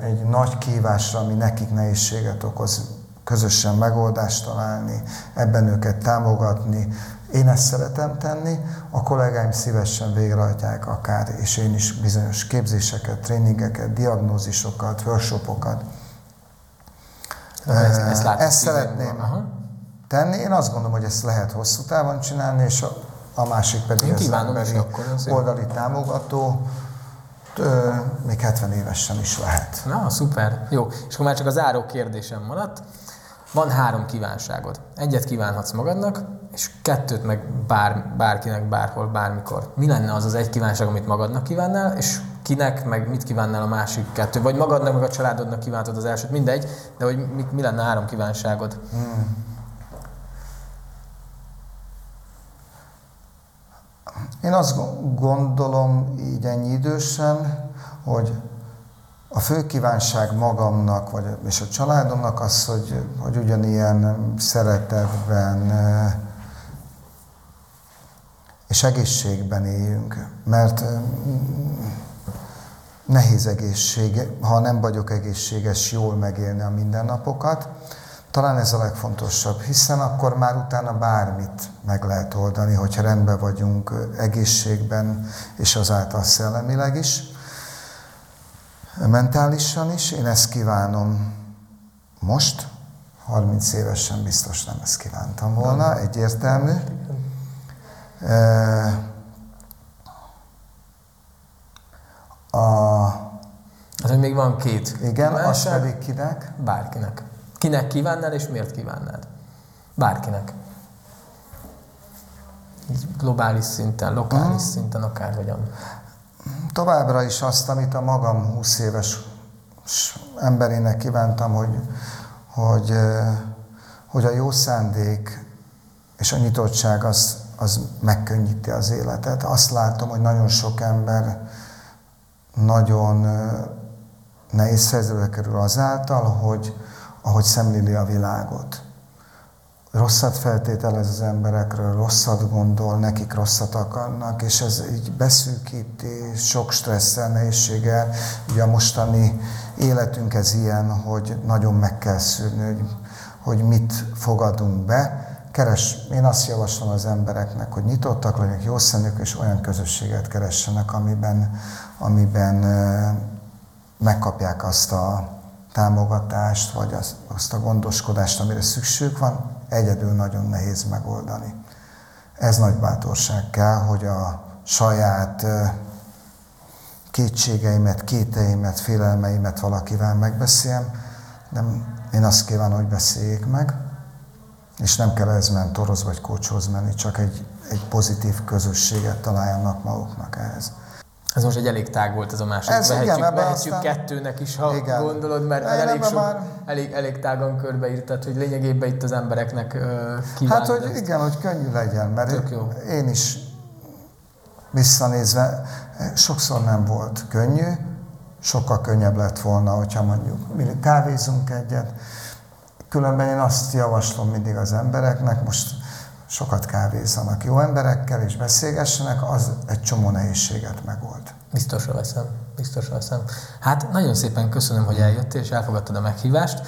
egy nagy kívásra, ami nekik nehézséget okoz, közösen megoldást találni, ebben őket támogatni. Én ezt szeretem tenni, a kollégáim szívesen végrehajtják akár, és én is bizonyos képzéseket, tréningeket, diagnózisokat, workshopokat, ezt, ezt, ezt szeretném Aha. tenni. Én azt gondolom, hogy ezt lehet hosszú távon csinálni, és a, a másik pedig emberi akkor oldali támogató, ö, még 70 évesen is lehet. Na, szuper. Jó, és akkor már csak az áró kérdésem maradt. Van három kívánságod. Egyet kívánhatsz magadnak, és kettőt meg bár, bárkinek, bárhol, bármikor. Mi lenne az az egy kívánság, amit magadnak kívánnál, és kinek, meg mit kívánnál a másik kettő? Vagy magadnak, meg a családodnak kívántad az elsőt, mindegy, de hogy mi, mi lenne három kívánságod? Hmm. Én azt gondolom így ennyi idősen, hogy a fő kívánság magamnak, vagy, és a családomnak az, hogy, hogy ugyanilyen szeretetben és egészségben éljünk. Mert nehéz egészség, ha nem vagyok egészséges, jól megélni a mindennapokat. Talán ez a legfontosabb, hiszen akkor már utána bármit meg lehet oldani, hogyha rendben vagyunk egészségben, és azáltal szellemileg is, mentálisan is. Én ezt kívánom most, 30 évesen biztos nem ezt kívántam volna, egyértelmű. A... Hát, hogy még van két. Igen, az pedig kinek? Bárkinek. Kinek kívánnál, és miért kívánnád? Bárkinek. Globális szinten, lokális hmm. szinten, akárhogyan. Továbbra is azt, amit a magam 20 éves emberének kívántam, hogy, hogy, hogy a jó szándék és a nyitottság az, az megkönnyíti az életet. Azt látom, hogy nagyon sok ember nagyon nehéz helyzetbe kerül azáltal, hogy ahogy szemléli a világot. Rosszat feltételez az emberekről, rosszat gondol, nekik rosszat akarnak, és ez így beszűkíti, sok stresszel, nehézséggel. Ugye a mostani életünk ez ilyen, hogy nagyon meg kell szűrni, hogy, hogy mit fogadunk be. Keres, én azt javaslom az embereknek, hogy nyitottak legyenek, jó szemük, és olyan közösséget keressenek, amiben, amiben megkapják azt a támogatást, vagy azt, azt a gondoskodást, amire szükség van, egyedül nagyon nehéz megoldani. Ez nagy bátorság kell, hogy a saját kétségeimet, kéteimet, félelmeimet valakivel megbeszéljem, de én azt kívánom, hogy beszéljék meg, és nem kell ez mentorhoz vagy kocshoz menni, csak egy, egy pozitív közösséget találjanak maguknak ehhez. Ez most egy elég tág volt ez a második. Ez vehetjük, igen, vehetjük aztán... kettőnek is, ha igen. gondolod, mert Én elég, sok, már... elég, elég tágan körbeírtad, hogy lényegében itt az embereknek uh, Hát, hogy ezt. igen, hogy könnyű legyen, mert Tök jó. én is visszanézve sokszor nem volt könnyű, sokkal könnyebb lett volna, hogyha mondjuk mi kávézunk egyet. Különben én azt javaslom mindig az embereknek, most sokat kávézzanak jó emberekkel és beszélgessenek, az egy csomó nehézséget megold. Biztosra veszem, biztosra veszem. Hát nagyon szépen köszönöm, hogy eljöttél és elfogadtad a meghívást,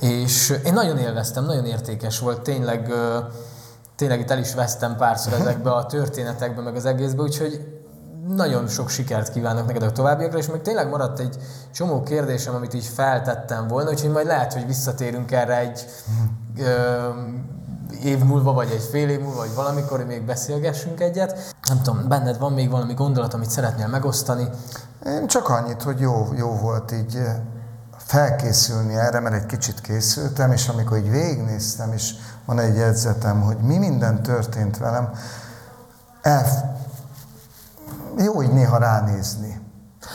és én nagyon élveztem, nagyon értékes volt, tényleg, tényleg itt el is vesztem párszor ezekbe a történetekbe, meg az egészbe, úgyhogy nagyon sok sikert kívánok neked a továbbiakra, és még tényleg maradt egy csomó kérdésem, amit így feltettem volna, úgyhogy majd lehet, hogy visszatérünk erre egy ö, év múlva, vagy egy fél év múlva, vagy valamikor, még beszélgessünk egyet. Nem tudom, benned van még valami gondolat, amit szeretnél megosztani? Én csak annyit, hogy jó, jó volt így felkészülni erre, mert egy kicsit készültem, és amikor így végignéztem, és van egy jegyzetem, hogy mi minden történt velem, el, jó így néha ránézni.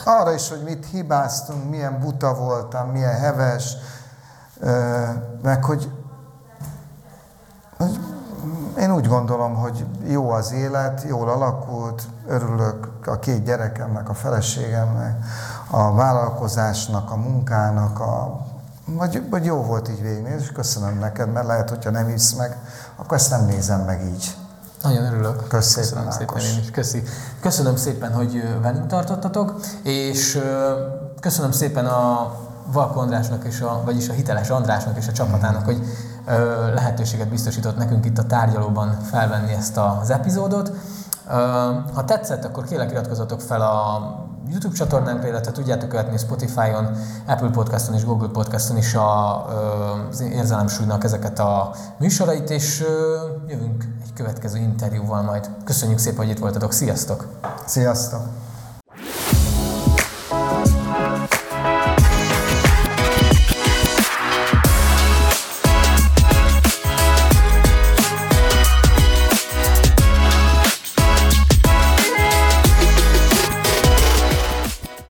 Arra is, hogy mit hibáztunk, milyen buta voltam, milyen heves, meg hogy, én úgy gondolom, hogy jó az élet, jól alakult, örülök a két gyerekemnek, a feleségemnek, a vállalkozásnak, a munkának, a, vagy, vagy jó volt így végignézni, és köszönöm neked, mert lehet, hogyha nem hisz meg, akkor ezt nem nézem meg így. Nagyon örülök. Köszönöm, szépen, szépen én is. Köszi. Köszönöm szépen, hogy velünk tartottatok, és köszönöm szépen a Valko Andrásnak, és a, vagyis a Hiteles Andrásnak és a csapatának, hogy lehetőséget biztosított nekünk itt a tárgyalóban felvenni ezt az epizódot. Ha tetszett, akkor kérlek iratkozzatok fel a YouTube csatornánkra, illetve tudjátok követni Spotify-on, Apple Podcaston és Google Podcaston is a, az érzelemsúlynak ezeket a műsorait, és jövünk egy következő interjúval majd. Köszönjük szépen, hogy itt voltatok. Sziasztok! Sziasztok!